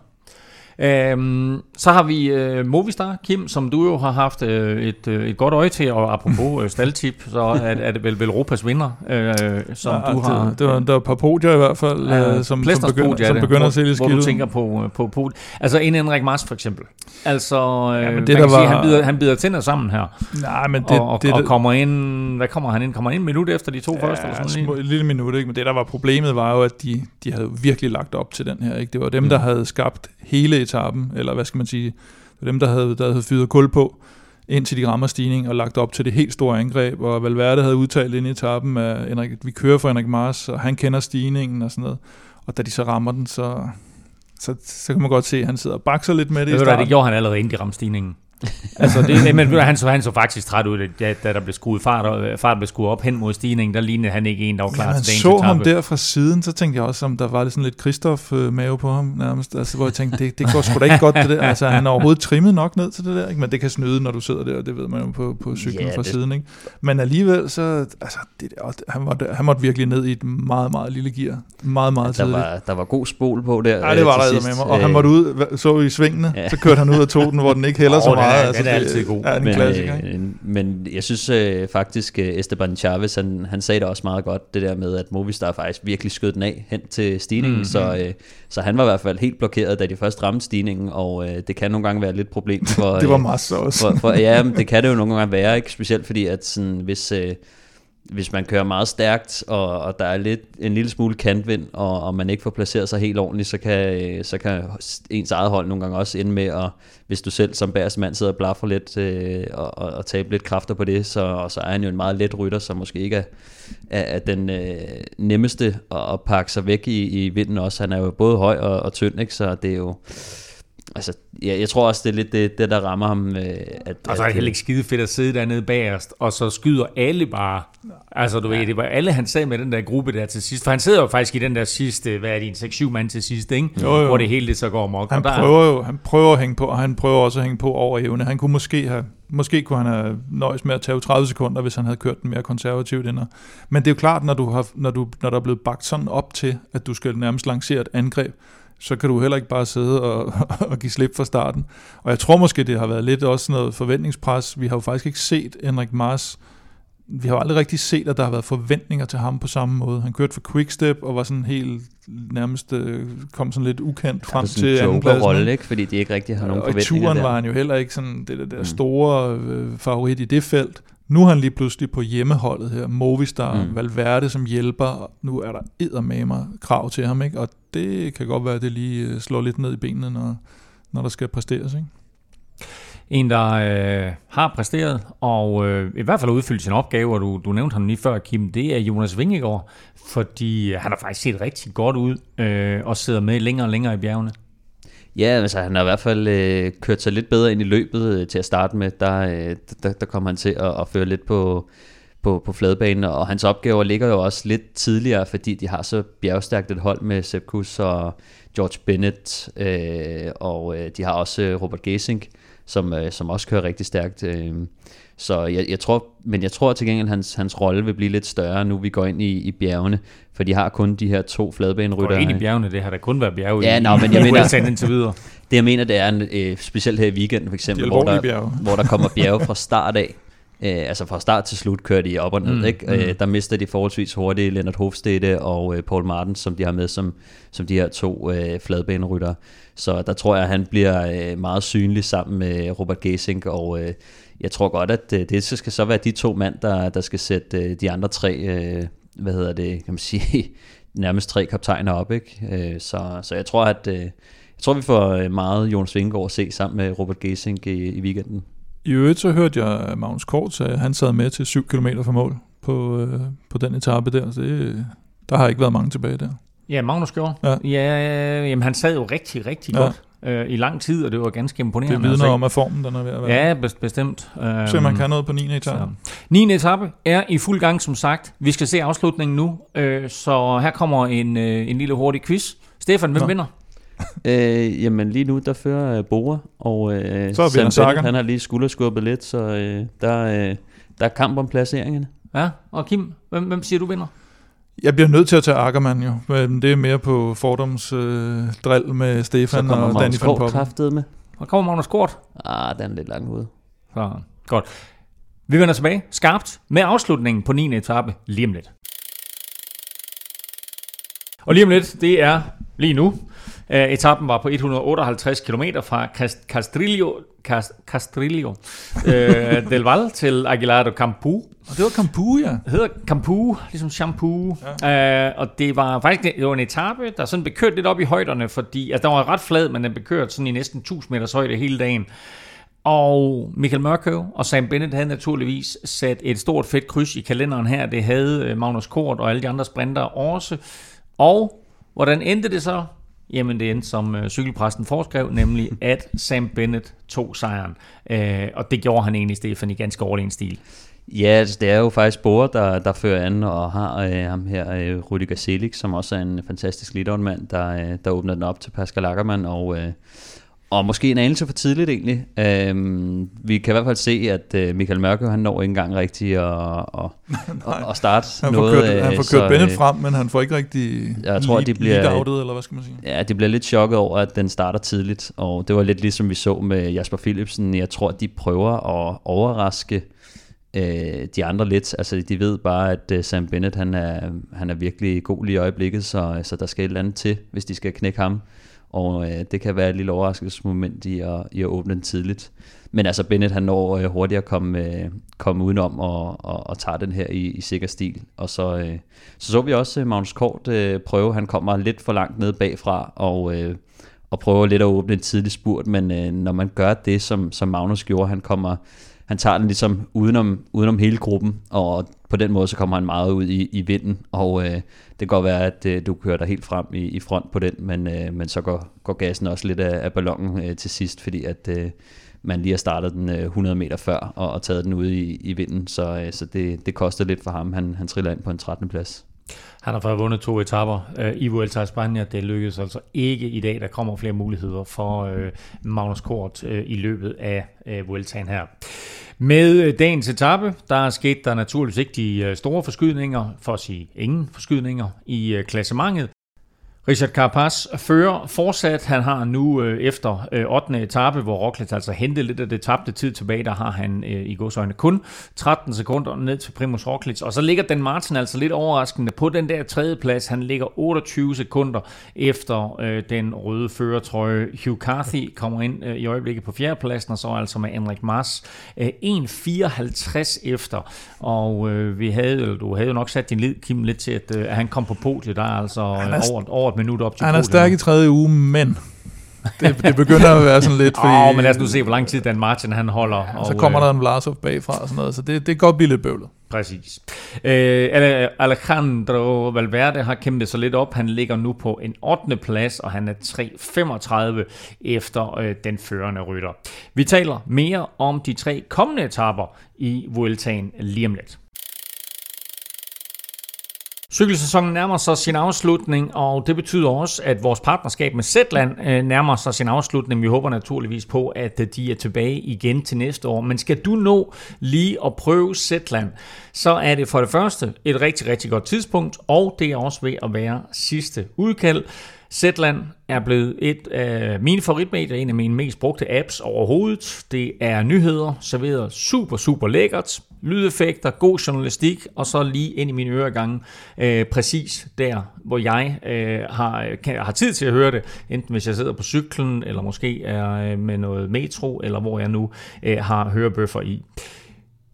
Øhm, så har vi øh, Movistar, Kim, som du jo har haft øh, et, øh, et godt øje til, og apropos øh, staldtip, så er, er det vel Velropas vinder, øh, som ja, du har... Det, var, der var et par podier i hvert fald, øh, som, som begynder, er som begynder hvor, at se lidt Hvor skidt du tænker på, øh, på, på Altså en Henrik Mars for eksempel. Altså, øh, Ja, men det, kan der sige, var- han bider, han bider tænder sammen her. Nej, men det, og, og, det, og kommer ind... Hvad kommer han ind? Kommer han ind en minut efter de to første? Eller Ja, sådan små, et lille minut, ikke? men det der var problemet var jo, at de, de havde virkelig lagt op til den her. Ikke? Det var dem, mm. der havde skabt hele etappen, eller hvad skal man sige, det var dem, der havde, der havde fyret kul på, indtil de rammer stigning og lagt op til det helt store angreb, og Valverde havde udtalt ind i etappen, at Henrik, vi kører for Henrik Mars, og han kender stigningen og sådan noget. Og da de så rammer den, så, så, så kan man godt se, at han sidder og bakser lidt med det Det, i ved hvad, starten. det gjorde han allerede inden de ramte stigningen. altså det, men han så, han så faktisk træt ud, da, da der blev skruet fart, og fart blev skruet op hen mod stigningen, der lignede han ikke en, der var klar Ja, til dagens så ham der fra siden, så tænkte jeg også, om der var lidt sådan lidt Christoph-mave på ham nærmest, altså, hvor jeg tænkte, det, det går sgu da ikke godt det der, altså han er overhovedet trimmet nok ned til det der, ikke? men det kan snyde, når du sidder der, det ved man jo på, på cyklen Ja, fra det- siden, ikke? men alligevel, så, altså, det der, han, måtte, han måtte virkelig ned i et meget, meget lille gear, meget, meget Der tidligt. var, der var god spol på der. Ja, det var øh, der med mig. Og han Øh, måtte ud, hva- så i svingene, Ja. så kørte han ud af toten, hvor den ikke hælder så Åh, det meget. den er altså, altid god. Ja, den men, klassiker, ikke? øh, men jeg synes øh, faktisk, øh, Esteban Chavez, han, han sagde det også meget godt, det der med, at Movistar faktisk virkelig skød den af hen til stigningen, mm, så, øh, så han var i hvert fald helt blokeret, da de først ramte stigningen, og øh, det kan nogle gange være lidt problem for... Det var øh, masser også. for, for, ja, men det kan det jo nogle gange være, ikke? specielt fordi, at sådan, hvis, øh, hvis man kører meget stærkt, og, og der er lidt en lille smule kantvind, og, og man ikke får placeret sig helt ordentligt, så kan, øh, så kan ens eget hold nogle gange også ende med, at hvis du selv som bæreste mand sidder og blaffer lidt, øh, og, og, og taber lidt kræfter på det, så, og så er han jo en meget let rytter, som måske ikke er, er, er den øh, nemmeste at, at pakke sig væk i, i vinden også. Han er jo både høj og, og tynd, ikke? så det er jo... Altså, ja, jeg tror også, det er lidt det, det der rammer ham. Øh, at, Og så er det heller ikke skide fedt at sidde dernede bagerst, og så skyder alle bare. Altså, du ja. ved, det var alle, han sad med den der gruppe der til sidst. For han sidder jo faktisk i den der sidste, hvad er det, en 6-7 mand til sidst, ikke? Jo, jo. Hvor det hele det så går mok. Han der, prøver jo han prøver at hænge på, og han prøver også at hænge på over evne. Han kunne måske have, måske kunne han have nøjes med at tage 30 sekunder, hvis han havde kørt den mere konservativt ind. Men det er jo klart, når, du har, når, du, når der er blevet bagt sådan op til, at du skal nærmest lancere et angreb, så kan du heller ikke bare sidde og, og give slip fra starten. Og jeg tror måske, det har været lidt også noget forventningspres. Vi har jo faktisk ikke set Henrik Mars vi har jo aldrig rigtig set, at der har været forventninger til ham på samme måde. Han kørte for Quickstep og var sådan helt nærmest øh, kom sådan lidt ukendt frem sådan til en andenpladsen. rolle, ikke? fordi de ikke rigtig har nogen Og i forventninger turen der. var han jo heller ikke sådan det der, der store øh, favorit i det felt. Nu er han lige pludselig på hjemmeholdet her. Movistar, Mm. Valverde som hjælper. og Nu er der eddermamer krav til ham, ikke? Og det kan godt være, at det lige øh, slår lidt ned i benene, når, når der skal præsteres, ikke? En, der øh, har præsteret, og øh, i hvert fald har udfyldt sin opgave, og du, du nævnte ham lige før, Kim, det er Jonas Vingegaard, fordi han har faktisk set rigtig godt ud, øh, og sidder med længere og længere i bjergene. Ja, altså han har i hvert fald øh, kørt sig lidt bedre ind i løbet øh, til at starte med. Der, øh, der, der kommer han til at, at føre lidt på, på, på fladbanen, og hans opgaver ligger jo også lidt tidligere, fordi de har så bjergstærkt et hold med Sepp Kuss og George Bennett, øh, og øh, de har også øh, Robert Gesink, som, øh, som også kører rigtig stærkt. Øh, så jeg, jeg tror, men jeg tror til gengæld, at hans, hans rolle vil blive lidt større, nu vi går ind i, i bjergene, for de har kun de her to Går fladbaneryttere. ind i bjergene, det har der kun været bjerge Ja, i, nå, men jeg i mener- indtil videre. Det jeg mener, det er en, øh, specielt her i weekenden for eksempel, De hvor der, bjerge. hvor der kommer bjerge fra start af. Øh, altså fra start til slut kører de op og ned, Mm, mm, ikke? Øh, der mister de forholdsvis hurtigt Leonard Hofstede og øh, Paul Martin, som de har med som, som de her to øh, fladbaneryttere. Så der tror jeg, at han bliver øh, meget synlig sammen med Robert Gesink, og øh, jeg tror godt, at øh, det skal så være de to mand, der, der skal sætte øh, de andre tre, øh, hvad hedder det, kan man sige, nærmest tre kaptajner op, ikke? Øh, så, så jeg tror, at øh, jeg tror, vi får øh, meget Jonas Vingegaard at se sammen med Robert Gesink i, i weekenden. I øvrigt så hørte jeg, Magnus Kort at han sad med til 7 km fra mål på, øh, på den etape der. Så det, der har ikke været mange tilbage der. Ja, Magnus gjorde. Ja. ja jamen, han sad jo rigtig, rigtig Ja. godt øh, i lang tid, og det var ganske imponerende. Det vidner se. om, at formen den er ved at være. Ja, best, bestemt. Øhm, Se, man kan noget på 9. etape. Så. 9. etape er i fuld gang, som sagt. Vi skal se afslutningen nu, øh, så her kommer en, øh, en lille hurtig quiz. Stefan, hvem Nå. vinder? Øh, jamen lige nu, der fører øh, Bora, og øh, Så vinder Sam Bennett, han har lige skulderskubbet lidt, så øh, der, øh, der er kamp om placeringerne. Ja, og Kim, hvem, hvem siger du vinder? Jeg bliver nødt til at tage Ackermann jo, men det er mere på fordoms øh, drill med Stefan og Danny Magnus van Kort Poppen. kraftet med. Og kommer Magnus Kort. Ah, den er lidt langt ude. Så, godt. Vi vender tilbage skarpt med afslutningen på 9. etape lige om lidt. Og lige om lidt, det er lige nu. Uh, etappen var på 158 km fra Cast- Castrillo, Cast, Castrillo uh, del Val til Aguilar de Campu. Og det var Campu, ja. Det hedder Campu, ligesom shampoo. Ja. Uh, og det var faktisk det var en etape, der sådan blev kørt lidt op i højderne, fordi altså, der var ret flad, men den blev kørt sådan i næsten 1000 meters højde hele dagen. Og Michael Mørkøv og Sam Bennett havde naturligvis sat et stort fedt kryds i kalenderen her. Det havde øh, Magnus Kort og alle de andre sprinter også. Og hvordan endte det så? Jamen det endte som øh, cykelpressen foreskrev, nemlig at Sam Bennett tog sejren. Øh, og det gjorde han egentlig, Stefan, i ganske overlegen stil. Ja, altså, det er jo faktisk Bora, der, der fører an, og har øh, ham her, øh, Rüdiger Selig, som også er en fantastisk leadermand, der, øh, der åbner den op til Pascal Ackermann, og, øh, Og måske en anelse for tidligt egentlig. Øhm, vi kan i hvert fald se, at øh, Michael Mørke, han når ikke engang rigtigt at, at, at, at starte han noget. Får kørt, han får så, kørt Bennett frem, men han får ikke rigtig jeg tror, lead, de bliver, outet, eller hvad skal man sige? Ja, det bliver lidt chokket over, at den starter tidligt. Og det var lidt ligesom vi så med Jasper Philipsen. Jeg tror, at de prøver at overraske øh, de andre lidt. Altså, de ved bare, at øh, Sam Bennett, han er, han er virkelig god lige i øjeblikket, så, så der skal et eller andet til, hvis de skal knække ham. Og øh, det kan være et lille overraskelsesmoment i at, i at åbne den tidligt. Men altså, Bennett, han når øh, hurtigt at komme, øh, komme udenom og, og, og tage den her i, i sikker stil. Og så, øh, så så vi også øh, Magnus Kort øh, prøve. Han kommer lidt for langt ned bagfra, og... Øh, og prøver lidt at åbne en tidlig spurt, men øh, når man gør det, som, som Magnus gjorde, han kommer, han tager den ligesom udenom, udenom hele gruppen, og på den måde så kommer han meget ud i, i vinden, og øh, det kan godt være, at øh, du kører dig helt frem i, i front på den, men, øh, men så går, går gassen også lidt af, af ballonen øh, til sidst, fordi at øh, man lige har startet den øh, 100 meter før, og, og taget den ud i, i vinden, så, øh, så det, det koster lidt for ham, han, han triller ind på en 13. plads. Han har fået vundet to etapper øh, i Vuelta i Spanien. Det lykkedes altså ikke i dag. Der kommer flere muligheder for øh, Magnus Kort øh, i løbet af øh, Vueltaen her. Med øh, dagens etape, der skete der naturligvis ikke de øh, store forskydninger, for at sige ingen forskydninger i øh, klassementet. Richard Carapaz fører fortsat. Han har nu øh, efter øh, 8. etape, hvor Roglic altså hentede lidt af det tabte tid tilbage, der har han øh, i godsøjne kun 13 sekunder ned til Primus Roglic. Og så ligger Den Martin altså lidt overraskende på den der tredje plads. Han ligger 28 sekunder efter øh, den røde førertrøje. Hugh Carthy kommer ind øh, i øjeblikket på fjerdepladsen, og så altså med Enrik Mars øh, 1.54 efter. Og øh, vi havde, du havde jo nok sat din lid, Kim, lidt til, at, øh, han kom på podiet. Der er altså øh, over, over et minut op til Han er stærk i tredje uge, men det, det begynder at være sådan lidt, fordi... Oh, men lad os nu se, hvor lang tid Dan Martin han holder. Ja, og, så kommer der en Vlasov bagfra og sådan noget, så det, det kan godt blive lidt bøvlet. Præcis. Øh, Alejandro Valverde har kæmpet sig lidt op. Han ligger nu på en 8. plads, og han er 3.35 efter øh, den førende rytter. Vi taler mere om de tre kommende etapper i Vueltaen lige om lidt. Cykelsæsonen nærmer sig sin afslutning, og det betyder også, at vores partnerskab med Zetland øh, nærmer sig sin afslutning. Vi håber naturligvis på, at øh, de er tilbage igen til næste år. Men skal du nå lige at prøve Zetland, så er det for det første et rigtig, rigtig godt tidspunkt, og det er også ved at være sidste udkald. Zetland er blevet et af mine favoritmedier, en af mine mest brugte apps overhovedet. Det er nyheder, serveret super, super lækkert, lydeffekter, god journalistik, og så lige ind i mine øregange, øh, præcis der, hvor jeg øh, har, kan, har tid til at høre det, enten hvis jeg sidder på cyklen, eller måske er øh, med noget metro, eller hvor jeg nu øh, har hørebøffer i.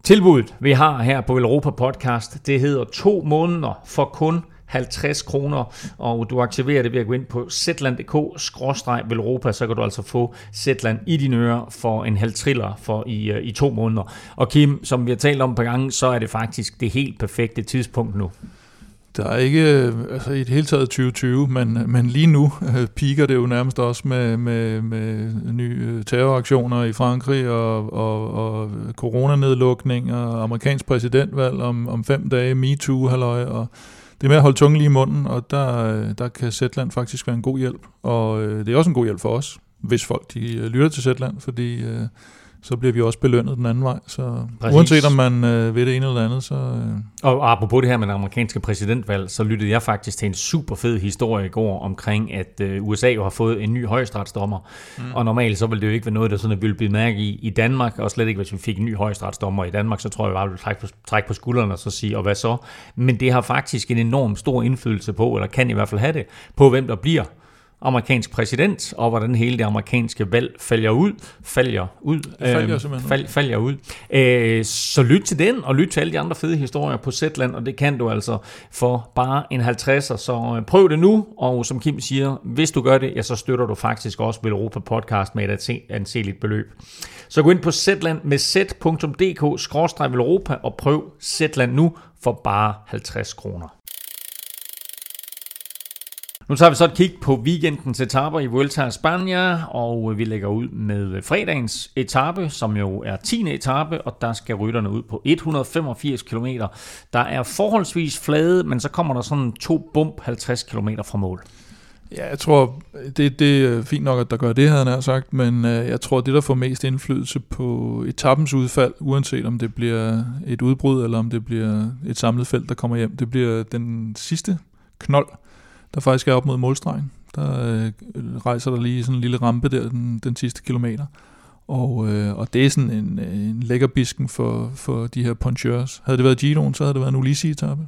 Tilbuddet, vi har her på Europa Podcast, det hedder to måneder for kun 50 kroner, og du aktiverer det ved at gå ind på zland.dk-velropa, så kan du altså få Zetland i dine ører for en halv triller for i, øh, i to måneder. Og Kim, som vi har talt om på gange, så er det faktisk det helt perfekte tidspunkt nu. Der er ikke, øh, altså i det hele taget 2020, men, men lige nu øh, piker det jo nærmest også med, med, med nye øh, terroraktioner i Frankrig og, og, og coronanedlukning og amerikansk præsidentvalg om, om fem dage, MeToo, halløj, og det er med at holde tungen lige i munden, og der, øh, der kan Zetland faktisk være en god hjælp. Og øh, det er også en god hjælp for os, hvis folk de øh, lytter til Zetland, fordi øh, så bliver vi også belønnet den anden vej. Så Præcis. uanset om man øh, ved det ene eller andet, så... Øh. Og apropos det her med det amerikanske præsidentvalg, så lyttede jeg faktisk til en super fed historie i går omkring, at øh, USA jo har fået en ny højesteretsdommer. Mm. Og normalt så ville det jo ikke være noget, der sådan ville blive mærke i, i Danmark, og slet ikke hvis vi fik en ny højesteretsdommer i Danmark, så tror jeg bare, vi ville trække på, trække på skuldrene og så sige, og hvad så? Men det har faktisk en enorm stor indflydelse på, eller kan i hvert fald have det, på hvem der bliver amerikansk præsident, og hvordan hele det amerikanske valg falder ud. Falder ud. Falder øh. Fal, falder ud. Øh, så lyt til den, og lyt til alle de andre fede historier på Zetland, og det kan du altså for bare en 50'er. Så øh, prøv det nu, og som Kim siger, hvis du gør det, ja, så støtter du faktisk også Europa Podcast med et anseligt beløb. Så gå ind på Zetland med z.dk-europa og prøv Zetland nu for bare 50 kroner. Nu tager vi så et kig på weekendens etaper i Vuelta a España, og vi lægger ud med fredagens etape, som jo er 10. etape, og der skal rytterne ud på 185 km. Der er forholdsvis flade, men så kommer der sådan to bump 50 km fra mål. Ja, jeg tror, det, det er fint nok, at der gør det, havde han sagt, men øh, jeg tror, det, der får mest indflydelse på etappens udfald, uanset om det bliver et udbrud, eller om det bliver et samlet felt, der kommer hjem, det bliver den sidste knold, der faktisk er op mod målstregen. Der øh, rejser der lige sådan en lille rampe der, den, den sidste kilometer. Og, øh, og det er sådan en, en lækker bisken for, for de her puncheurs. Havde det været Giroen, så havde det været en Ulisi-etappe.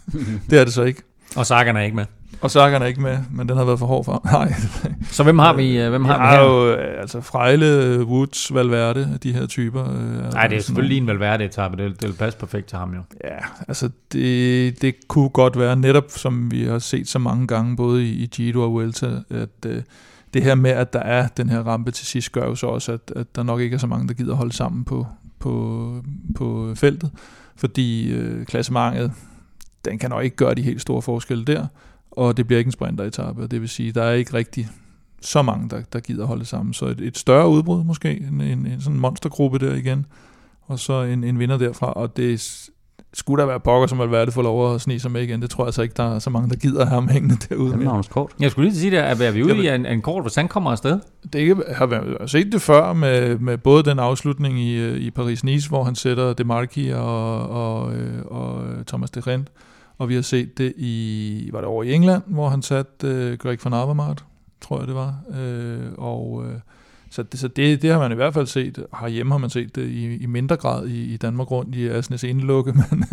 det er det så ikke. Og Sagan er ikke med. Og Sagan er ikke med, men den har været for hård for Nej. Så hvem har vi, øh, hvem har vi her? jo øh, altså Frejle, Woods, Valverde, de her typer. Øh, Nej, det er selvfølgelig lige en Valverde-etappe. Det, det vil passe perfekt til ham jo. Ja, altså det, det kunne godt være netop, som vi har set så mange gange, både i, i Giro og Vuelta, at øh, det her med, at der er den her rampe til sidst, gør jo så også, at, at der nok ikke er så mange, der gider holde sammen på, på, på feltet, fordi øh, klassementet, den kan nok ikke gøre de helt store forskelle der, og det bliver ikke en sprinteretappe, det vil sige, der er ikke rigtig så mange, der, der gider holde sammen. Så et, et større udbrud måske, en, en, en sådan monstergruppe der igen, og så en, en vinder derfra, og det skulle der være pokker, som det for lov at snige sig med igen. Det tror jeg altså ikke, der er så mange, der gider ham hængende derude. Det er kort. Jeg skulle lige sige, at er vi ude i en, en kort, hvis han kommer afsted? Det har vi set det før med, med både den afslutning i, i Paris-Nice, hvor han sætter Demarchi og, og, øh, og Thomas de Rent, og vi har set det i, var det over i England, hvor han satte øh, Greg van Avermaet, tror jeg det var, Øh, og øh, så, det, så det, det har man i hvert fald set, herhjemme har man set det i, i mindre grad i, i Danmark rundt i Asnes Indelukke, men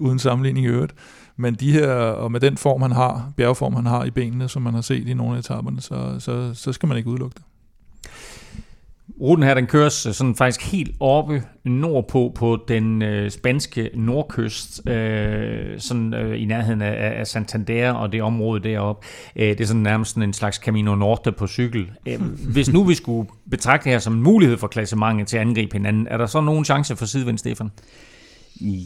uden sammenligning i øvrigt. Men de her, og med den form han har, bjergform han har i benene, som man har set i nogle af etaperne, så, så, så skal man ikke udelukke det. Ruten her, den køres øh, sådan faktisk helt oppe nordpå på den øh, spanske nordkyst, øh, sådan øh, i nærheden af, af Santander og det område deroppe. Øh, det er sådan nærmest sådan en slags Camino Norte på cykel. Øh, hvis nu vi skulle betragte det her som en mulighed for klassementet til at angribe hinanden, er der så nogen chance for sidevind, Stefan?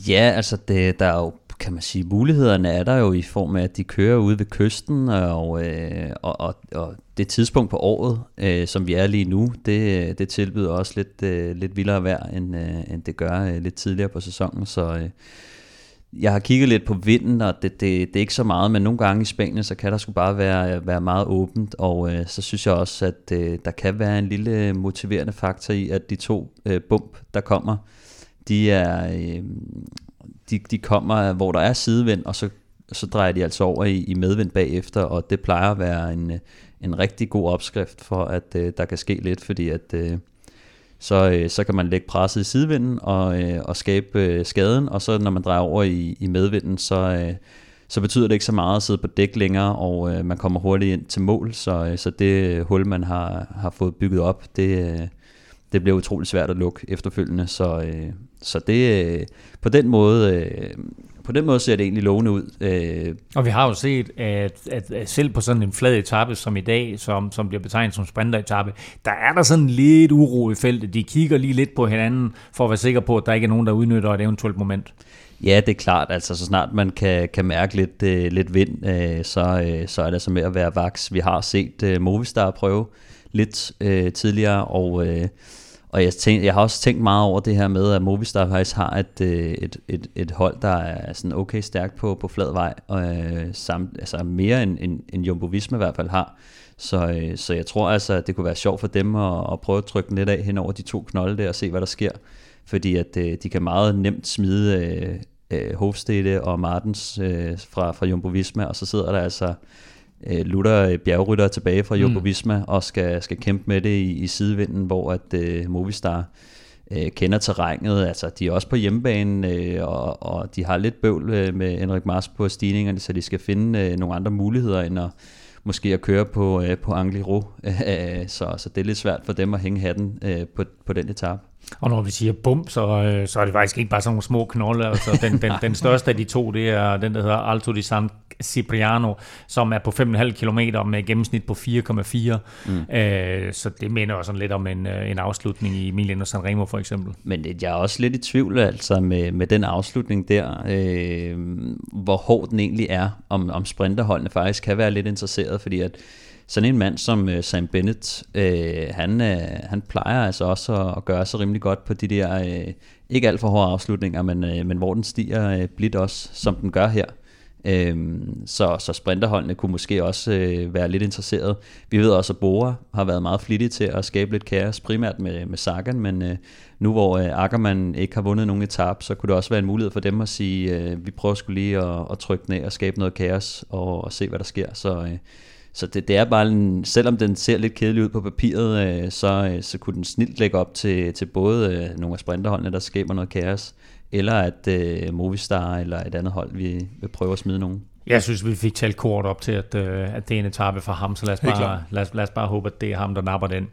Ja, altså det, der er jo kan man sige, mulighederne er der jo i form af, at de kører ude ved kysten, og, øh, og, og, og det tidspunkt på året, øh, som vi er lige nu, det, det tilbyder også lidt, øh, lidt vildere vejr, end, øh, end det gør øh, lidt tidligere på sæsonen, så øh, jeg har kigget lidt på vinden, og det, det, det er ikke så meget, men nogle gange i Spanien, så kan der sgu bare være, være meget åbent, og øh, så synes jeg også, at øh, der kan være en lille motiverende faktor i, at de to øh, bump, der kommer, de er, øh, de, de kommer, hvor der er sidevind, og så, så drejer de altså over i, i medvind bagefter, og det plejer at være en, en rigtig god opskrift for, at øh, der kan ske lidt, fordi at øh, så, øh, så kan man lægge presset i sidevinden og, øh, og skabe øh, skaden, og så når man drejer over i, i medvinden, så, øh, så betyder det ikke så meget at sidde på dæk længere, og øh, man kommer hurtigt ind til mål, så, øh, så det øh, hul, man har, har fået bygget op, det, øh, det bliver utrolig svært at lukke efterfølgende, så, øh, så det, øh, på den måde... Øh, på den måde ser det egentlig lovende ud. Øh. Og vi har jo set, at, at, at selv på sådan en flad etape som i dag, som, som bliver betegnet som sprinteretappe, der er der sådan lidt uro i feltet. De kigger lige lidt på hinanden, for at være sikker på, at der ikke er nogen, der udnytter et eventuelt moment. Ja, det er klart. Altså, så snart man kan, kan mærke lidt, øh, lidt vind, øh, så, øh, så er det så med at være vaks. Vi har set øh, Movistar prøve lidt øh, tidligere, og... Øh, og jeg, tænk, jeg har også tænkt meget over det her med, at Movistar faktisk har et, øh, et, et, et hold, der er sådan okay stærkt på, på flad vej, og øh, samt, altså mere end, end, end Jumbo Visma i hvert fald har. Så, øh, så jeg tror altså, at det kunne være sjovt for dem at, at prøve at trykke lidt af hen over de to knolde der og se, hvad der sker. Fordi at øh, de kan meget nemt smide øh, øh, Hofstede og Martens øh, fra, fra Jumbo Visma, og så sidder der altså øh, Luther øh, bjergrytter tilbage fra Jumbo mm. Visma og skal, skal kæmpe med det i, i sidevinden, hvor at øh, Movistar øh, kender terrænet. Altså, de er også på hjemmebane, øh, og, og de har lidt bøvl øh, med Henrik Mars på stigningerne, så de skal finde øh, nogle andre muligheder end at måske at køre på, øh, på Angliru. Øh, så, så det er lidt svært for dem at hænge hatten øh, på, på den etape. Og når vi siger bump, så, øh, så er det faktisk ikke bare sådan nogle små knolde. Altså, den, den, den største af de to, det er den, der hedder Alto di San Cipriano, som er på 5,5 km med gennemsnit på 4,4. Mm. Øh, så det minder også lidt om en, øh, en afslutning i Milano Sanremo for eksempel. Men jeg er også lidt i tvivl altså med, med den afslutning der, øh, hvor hård den egentlig er, om, om sprinterholdene faktisk kan være lidt interesseret, fordi at sådan en mand som øh, Sam Bennett, øh, han, øh, han plejer altså også at, at gøre sig rimelig godt på de der, øh, ikke alt for hårde afslutninger, men, øh, men hvor den stiger øh, blidt også, som den gør her. Øh, så, så sprinterholdene kunne måske også øh, være lidt interesseret. Vi ved også, at Bora har været meget flittig til at skabe lidt kaos, primært med, med Sagan, men øh, nu hvor øh, Ackermann ikke har vundet nogen etap, så kunne det også være en mulighed for dem at sige, øh, vi prøver skulle lige at, at trykke ned og skabe noget kaos og, og se, hvad der sker. Så, øh, så det, det er bare en, selvom den ser lidt kedelig ud på papiret, øh, så, øh, så kunne den snilt lægge op til, til både øh, nogle af sprinterholdene, der skaber noget kaos, eller at øh, Movistar eller et andet hold vil, vil prøve at smide nogen. Jeg synes, vi fik talt kort op til, at, øh, at det er en etape for ham, så lad os, bare, lad, os, lad os bare håbe, at det er ham, der napper den.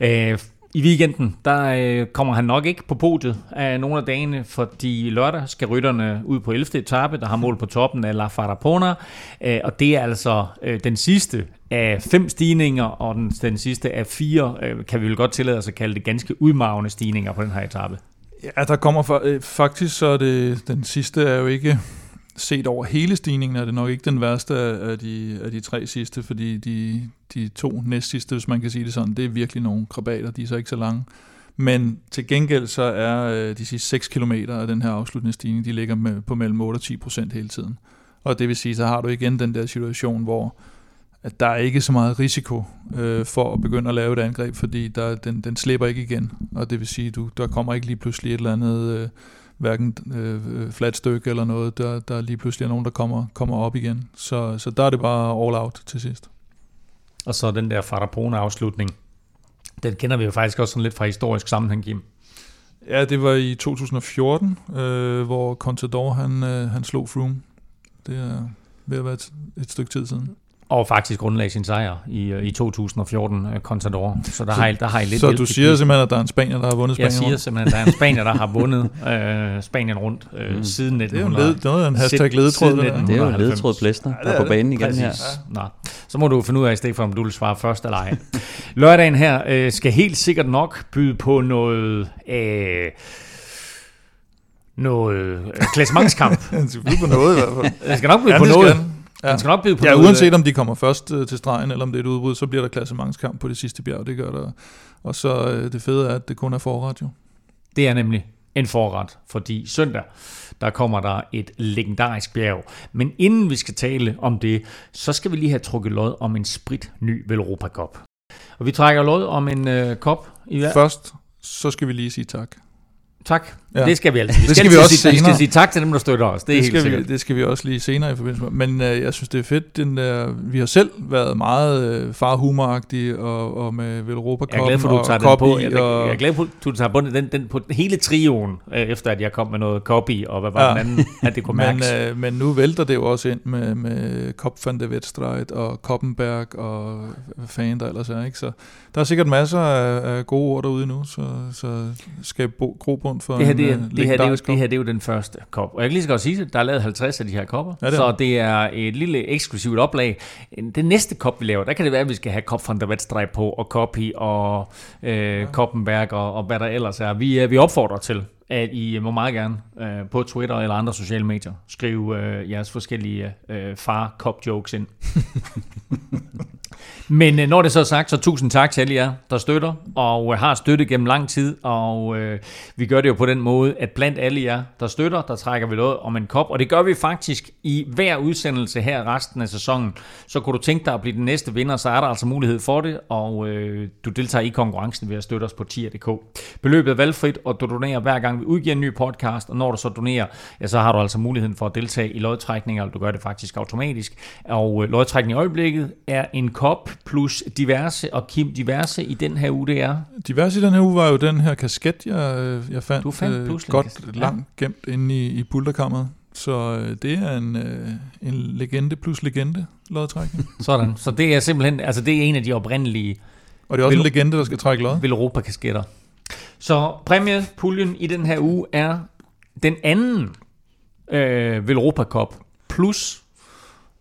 Øh, i weekenden, der øh, kommer han nok ikke på podiet af nogle af dagene, fordi lørdag skal rytterne ud på 11. etape, der har mål på toppen af La Farapona, øh, og det er altså øh, den sidste af fem stigninger, og den, den sidste af fire, øh, kan vi vel godt tillade os at kalde det ganske udmavende stigninger på den her etape. Ja, der kommer for, øh, faktisk så er det, den sidste er jo ikke set over hele stigningen, er det nok ikke den værste af, de, af de tre sidste, fordi de, de to næst sidste, hvis man kan sige det sådan, det er virkelig nogle krabater, de er så ikke så lange. Men til gengæld så er øh, de sidste 6 km af den her afslutningsstigning, de ligger med, på mellem 8 og 10 procent hele tiden. Og det vil sige, så har du igen den der situation, hvor at der er ikke så meget risiko øh, for at begynde at lave et angreb, fordi der, den, den slipper ikke igen. Og det vil sige, du der kommer ikke lige pludselig et eller andet, øh, hverken øh, flat stykke eller noget, der, der lige pludselig er nogen, der kommer, kommer op igen. Så, så der er det bare all out til sidst. Og så den der Farapone afslutning, den kender vi jo faktisk også sådan lidt fra historisk sammenhæng, Kim. Ja, det var i 2014, øh, hvor Contador han, øh, han slog Froome. Det er ved at være et, et stykke tid siden. Og faktisk grundlag sin sejr i, øh, i 2014 uh, Contador. Så der, så, har, I, der har I lidt Så du siger simpelthen, at der er en spanier, der har vundet Spanien Jeg siger rundt. simpelthen, at der er en spanier, der har vundet uh, Spanien rundt uh, mm. siden 1900. Det er jo en, led, en hashtag ledetråd. Det, det er jo en ledetråd plæster, der er på banen igen Præcis. her. Ja. Nå. Så må du finde ud af i stedet for, om du vil svare først eller ej. Lørdagen her uh, skal helt sikkert nok byde på noget... Uh, noget øh, klassementskamp. det skal blive på noget i hvert fald. Det skal nok blive ja, på noget. Ja. Den skal nok blive på ja, uanset om de kommer først øh, til stregen, eller om det er et udbrud, så bliver der klassementskamp på det sidste bjerg, det gør der. Og så øh, det fede er, at det kun er forret jo. Det er nemlig en forret, fordi søndag, der kommer der et legendarisk bjerg. Men inden vi skal tale om det, så skal vi lige have trukket lod om en sprit ny Velropa Cup. Og vi trækker lod om en øh, kop i hver. Først, så skal vi lige sige tak. Tak. Ja. Det skal vi altid. Vi det skal, skal vi også sige, Vi skal sige tak til dem, der støtter os. Det, er det, helt skal vi, det skal vi også lige senere i forbindelse med. Men øh, jeg synes, det er fedt. Den der, vi har selv været meget øh, farhumoragtige og, og med Velropa Jeg er glad for, du tager den på. Jeg, og, jeg er glad for, du tager på den, den på hele trioen, øh, efter at jeg kom med noget copy, og hvad var ja. den anden, at det kunne men, øh, men nu vælter det jo også ind med, med Kop van de Wetstreit og Koppenberg og hvad fanden der ellers er. Ikke? Så der er sikkert masser af, af gode ord derude nu, så, så skal bo, grobund for det her, det, er, en, det, her, det, er jo, det her det er jo den første kop. Og jeg kan lige så godt sige det, der er lavet 50 af de her kopper, ja, det så det er et lille eksklusivt oplag. Den næste kop, vi laver, der kan det være, at vi skal have kop fra der Wetstrei på, og Copy, og øh, ja. Koppenberg, og, og hvad der ellers er. Vi, vi opfordrer til, at I må meget gerne øh, på Twitter eller andre sociale medier skrive øh, jeres forskellige øh, far-cop-jokes ind. Men øh, når det så er sagt, så tusind tak til alle jer, der støtter, og øh, har støttet gennem lang tid, og øh, vi gør det jo på den måde, at blandt alle jer, der støtter, der trækker vi noget om en kop, og det gør vi faktisk i hver udsendelse her resten af sæsonen. Så kunne du tænke dig at blive den næste vinder, så er der altså mulighed for det, og øh, du deltager i konkurrencen ved at støtte os på tier.dk. Beløbet er valgfrit, og du donerer hver gang vi udgiver en ny podcast, og når du så donerer, ja, så har du altså muligheden for at deltage i lodtrækninger, og du gør det faktisk automatisk, og øh, lodtrækning i øjeblikket er en kop plus diverse, og Kim, diverse i den her uge, det er? Diverse i den her uge var jo den her kasket, jeg, jeg fandt, du fandt øh, godt langt gemt inde i, i pulterkammeret. Så øh, det er en, øh, en legende plus legende lodtrækning. Sådan, så det er simpelthen, altså det er en af de oprindelige... Og det er også vil, en legende, der skal trække lod. Vil Europa kasketter. Så præmiepuljen i den her uge er den anden øh, Velropa Cup plus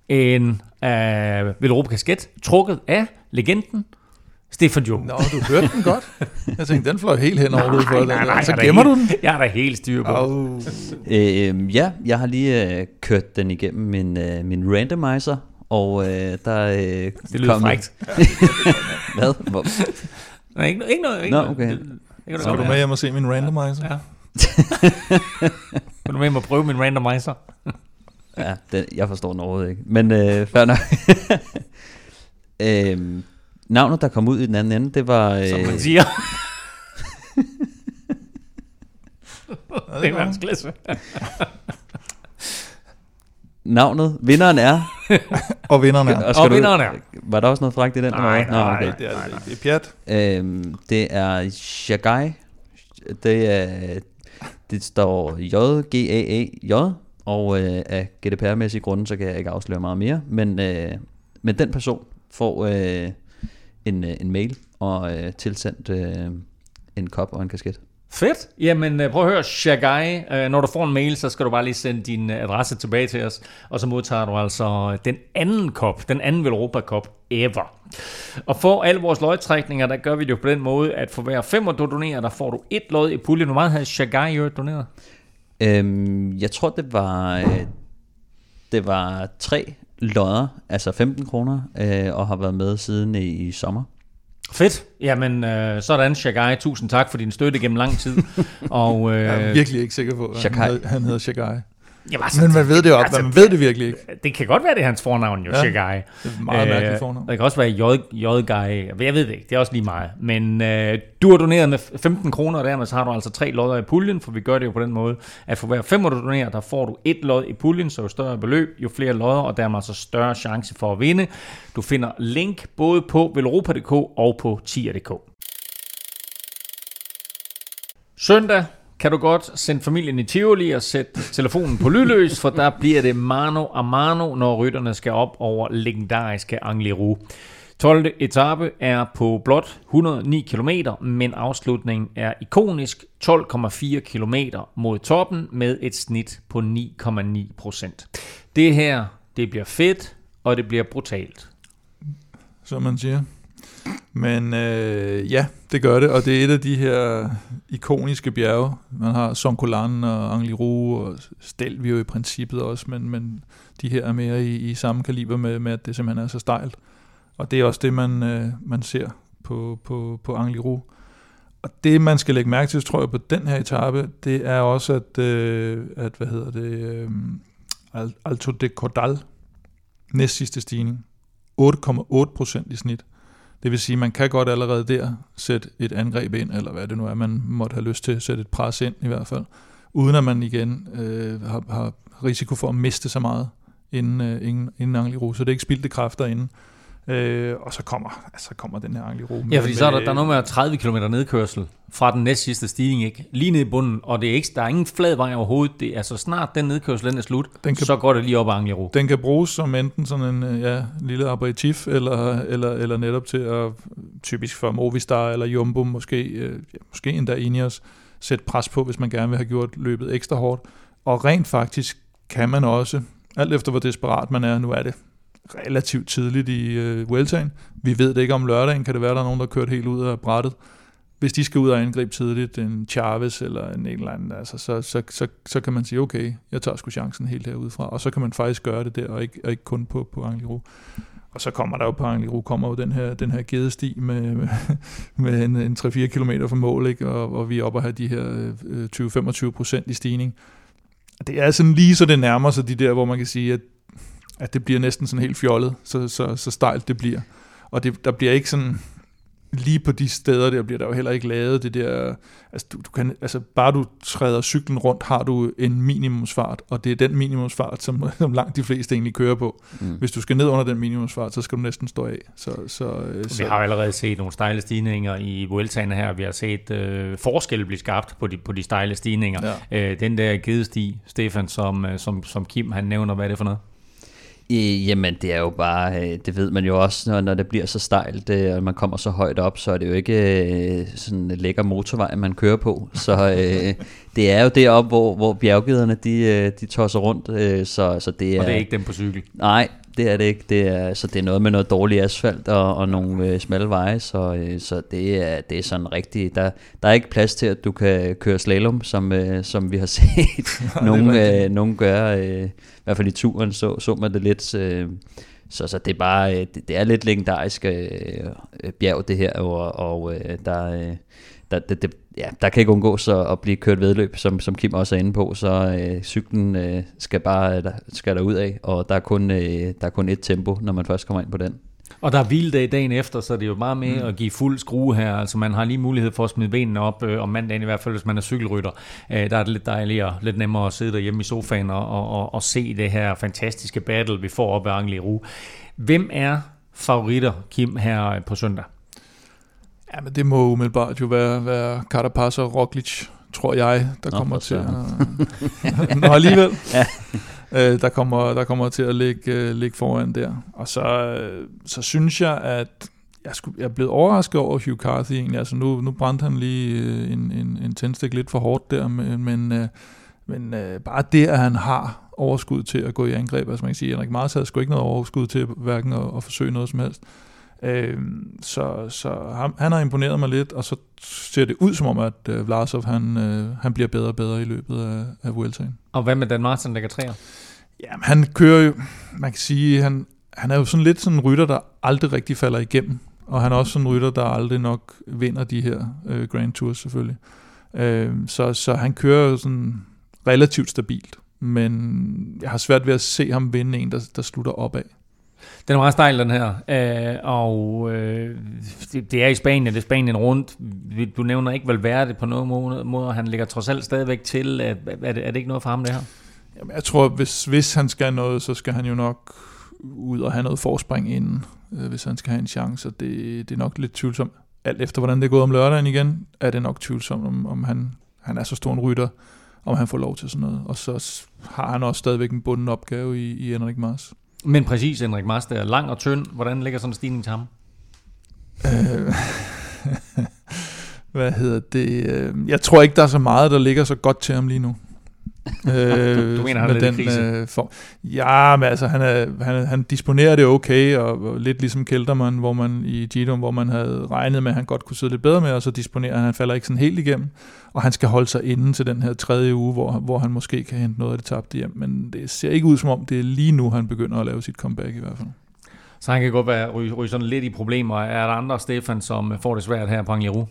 en af Velropa kasket, trukket af legenden Stefan Jones. Nå, du hørte den godt. Jeg tænkte, den fløj helt hen over hovedet for dig. Nej, så gemmer du den. Jeg er da helt styr på. Oh. Øh, ja, jeg har lige øh, kørt den igennem min, øh, min randomizer, og øh, der øh, Det lyder kom frækt. Hvad? Hvor? Nej, ikke, ikke noget. Ikke Nå, okay. Så er du med hjem og se min randomizer? Ja. Vil du med hjem og prøve min randomizer? Ja, den, jeg forstår den overhovedet ikke. Men øh, fair nok. øhm, navnet, der kom ud i den anden ende, det var... Øh, Som man siger. det er vanskeligt. navnet, vinderen er... Og vinderne er. Og skal vinderen er... Var der også noget fragt i den? Nej, nej, Nå, okay. Det er, det, det er pjat. Øhm, det er Shagai. Det er det står J-G-A-A-J, og øh, af GDPR-mæssige grunde, så kan jeg ikke afsløre meget mere. Men, øh, men den person får øh, en, øh, en mail og øh, tilsendt øh, en kop og en kasket. Fedt. Jamen, øh, prøv at høre, Shagai. øh, Når du får en mail, så skal du bare lige sende din øh, adresse tilbage til os, og så modtager du altså den anden kop, den anden Velropa Cup ever. Og for alle vores lodtrækninger, der gør vi det jo på den måde, at for hver fem, du donerer, der får du et lod i puljen. Hvor meget havde Shagai jo doneret? Øhm, jeg tror, det var, øh, det var tre lodder, altså 15 kroner, øh, og har været med siden i, i sommer. Fedt. Jamen, øh, sådan, Shagai. Tusind tak for din støtte gennem lang tid. og, øh, Jeg er virkelig ikke sikker på, at han, hed- han hedder Shagai. Jamen, altså, Men man ved det jo altså, altså, man ved det virkelig ikke. Det kan godt være, det er hans fornavn, jo, ja. Shagai. Det er et meget mærkeligt fornavn. Det kan også være J-Guy. Jeg ved det ikke, det er også lige meget. Men øh, du har doneret med 15 kroner, og dermed så har du altså tre lodder i puljen, for vi gør det jo på den måde, at for hver femmer du donerer, der får du et lod i puljen, så jo større beløb, jo flere lodder, og dermed altså større chance for at vinde. Du finder link både på velropa.dk og på tier.dk. Søndag kan du godt sende familien i Tivoli og sætte telefonen på lydløs, for der bliver det mano a mano, når rytterne skal op over legendariske Angliru. 12. etape er på blot 109 km, men afslutningen er ikonisk 12,4 km mod toppen med et snit på 9,9 procent. Det her, det bliver fedt, og det bliver brutalt. som man siger. Men øh, ja, det gør det, og det er et af de her ikoniske bjerge. Man har Sonkolan og Angliru og Stelvio i princippet også, men, men de her er mere i, i samme kaliber med, med, at det simpelthen er så stejlt. Og det er også det, man, øh, man ser på, på, på Angliru. Og det, man skal lægge mærke til, tror jeg, på den her etape, det er også, at, øh, at hvad hedder det, øh, Alto de Cordal, næst sidste stigning, 8,8 procent i snit. Det vil sige, at man kan godt allerede der sætte et angreb ind, eller hvad det nu er, man måtte have lyst til at sætte et pres ind i hvert fald, uden at man igen øh, har, har risiko for at miste så meget inden, øh, inden, inden Angliru. Så det er ikke spildte kræfter inden. Øh, og så kommer, altså kommer den her Angliru. Ja, fordi så er der, der er noget med 30 km nedkørsel fra den næst sidste stigning, ikke? Lige ned i bunden, og det er ikke, der er ingen flad vej overhovedet. Det er så snart den nedkørsel den er slut, Den kan, så går det lige op ad Angliru. Den kan bruges som enten sådan en øh, ja, lille aperitif, eller, eller, eller netop til at, typisk for Movistar eller Jumbo, måske, øh, ja, måske endda Ineos, sætte pres på, hvis man gerne vil have gjort løbet ekstra hårdt. Og rent faktisk kan man også, alt efter hvor desperat man er, nu er det relativt tidligt i øh, Weltagen. Vi ved det ikke om lørdagen, kan det være, der er nogen, der har kørt helt ud af brættet. Hvis de skal ud og angribe tidligt, en Chavez eller en eller anden, altså, så, så, så, så kan man sige, okay, jeg tager sgu chancen helt herudefra. Og så kan man faktisk gøre det der, og ikke, og ikke kun på, på Angliru. Og så kommer der jo på Angliru, kommer jo den her, den her gedesti med, med, med en, en 3-4 km fra mål, ikke? Og, og vi er oppe at have de her øh, 20-25 procent i stigning. Det er sådan lige så det nærmer sig de der, hvor man kan sige, at, at det bliver næsten sådan helt fjollet, så, så, så stejlt det bliver. Og det, der bliver ikke sådan, lige på de steder der bliver der jo heller ikke lavet det der, altså, du, du kan, altså bare du træder cyklen rundt, har du en minimumsfart, og det er den minimumsfart, som, som langt de fleste egentlig kører på. Mm. Hvis du skal ned under den minimumsfart, så skal du næsten stå af. Så, så, øh, Vi så har jo allerede set nogle stejle stigninger i Vueltaen her. Vi har set øh, forskel blive skabt på de, på de stejle stigninger. Ja. Øh, den der gedesti, Stefan, som, øh, som, som Kim han nævner, hvad er det for noget? I, jamen, det er jo bare, øh, det ved man jo også, når, når det bliver så stejlt, øh, og man kommer så højt op, så er det jo ikke øh, sådan en lækker motorvej, man kører på. Så øh, det er jo deroppe, hvor, hvor bjerggederne, de, øh, de tosser rundt, øh, så, så det er... Og det er ikke dem på cykel. Nej, det er det ikke. Det er, så det er noget med noget dårlig asfalt og, og nogle øh, smalle veje, så, øh, så det, er, det er sådan rigtigt. Der, der er ikke plads til, at du kan køre slalom, som, øh, som vi har set nogen, øh, nogen gøre. Øh, I hvert fald i turen så, så man det lidt. Øh, så, så det er bare, øh, det, det er lidt legendarisk øh, øh, bjerg det her, og, og øh, der, øh, der, det, det, ja, der kan ikke undgås at, at blive kørt vedløb, som, som Kim også er inde på, så øh, cyklen øh, skal bare der, skal der ud af, og der er, kun, øh, der er kun et tempo, når man først kommer ind på den. Og der er hviledag dagen efter, så det er jo meget med mm. at give fuld skrue her. Altså man har lige mulighed for at smide benene op øh, om mandagen, i hvert fald hvis man er cykelrytter. Øh, der er det lidt dejligere, lidt nemmere at sidde derhjemme i sofaen og, og, og, og se det her fantastiske battle, vi får op ad Angli Hvem er favoritter, Kim, her på søndag? Ja, men det må umiddelbart jo være, være Carapaz og Roglic, tror jeg, der Nå, kommer til at... Nå, alligevel. ja. øh, der, kommer, der kommer til at ligge, øh, ligge foran der. Og så, øh, så synes jeg, at jeg, skulle, jeg er blevet overrasket over Hugh Carthy egentlig. Altså nu, nu brændte han lige øh, en, en, en tændstik lidt for hårdt der, men, men, øh, men øh, bare det, at han har overskud til at gå i angreb, altså man kan sige, Henrik Mars havde sgu ikke noget overskud til hverken at, at forsøge noget som helst. Øh, så så han, han har imponeret mig lidt, og så ser det ud som om, at øh, Vlasov han, øh, han bliver bedre og bedre i løbet af, af Vueltaen. Og hvad med Dan Martin, der kan træer? Jamen, han kører jo, man kan sige, han, han er jo sådan lidt sådan en rytter, der aldrig rigtig falder igennem. Og han er også sådan en rytter, der aldrig nok vinder de her øh, Grand Tours selvfølgelig. Øh, så, så han kører jo sådan relativt stabilt. Men jeg har svært ved at se ham vinde en, der, der slutter opad. Den er meget stejl, den her. Øh, og øh, det, det er i Spanien, det er Spanien rundt. Du nævner ikke Valverde på nogen måde, han ligger trods alt stadigvæk til. Er, er, det, er det ikke noget for ham, det her? Jamen, jeg tror, hvis, hvis han skal noget, så skal han jo nok ud og have noget forspring inden, øh, hvis han skal have en chance. Det, det er nok lidt tvivlsomt. Alt efter, hvordan det er gået om lørdagen igen, er det nok tvivlsomt, om, om han, han er så stor en rytter, om han får lov til sådan noget. Og så har han også stadigvæk en bunden opgave i, i Henrik Mars. Men præcis, Henrik Mars, er lang og tynd. Hvordan ligger sådan en stigning til ham? Øh, hvad hedder det? Øh, jeg tror ikke, der er så meget, der ligger så godt til ham lige nu øh, du mener, han er den, lidt øh, form. Ja, men altså, han, er, han, han disponerer det okay, og, og lidt ligesom Kelterman, hvor man i Gidom, hvor man havde regnet med, at han godt kunne sidde lidt bedre med, og så disponerer han, han falder ikke sådan helt igennem, og han skal holde sig inden til den her tredje uge, hvor, hvor han måske kan hente noget af det tabte hjem, men det ser ikke ud som om, det er lige nu, han begynder at lave sit comeback i hvert fald. Så han kan godt være ryge, ryge sådan lidt i problemer. Er der andre, Stefan, som får det svært her på Angliru?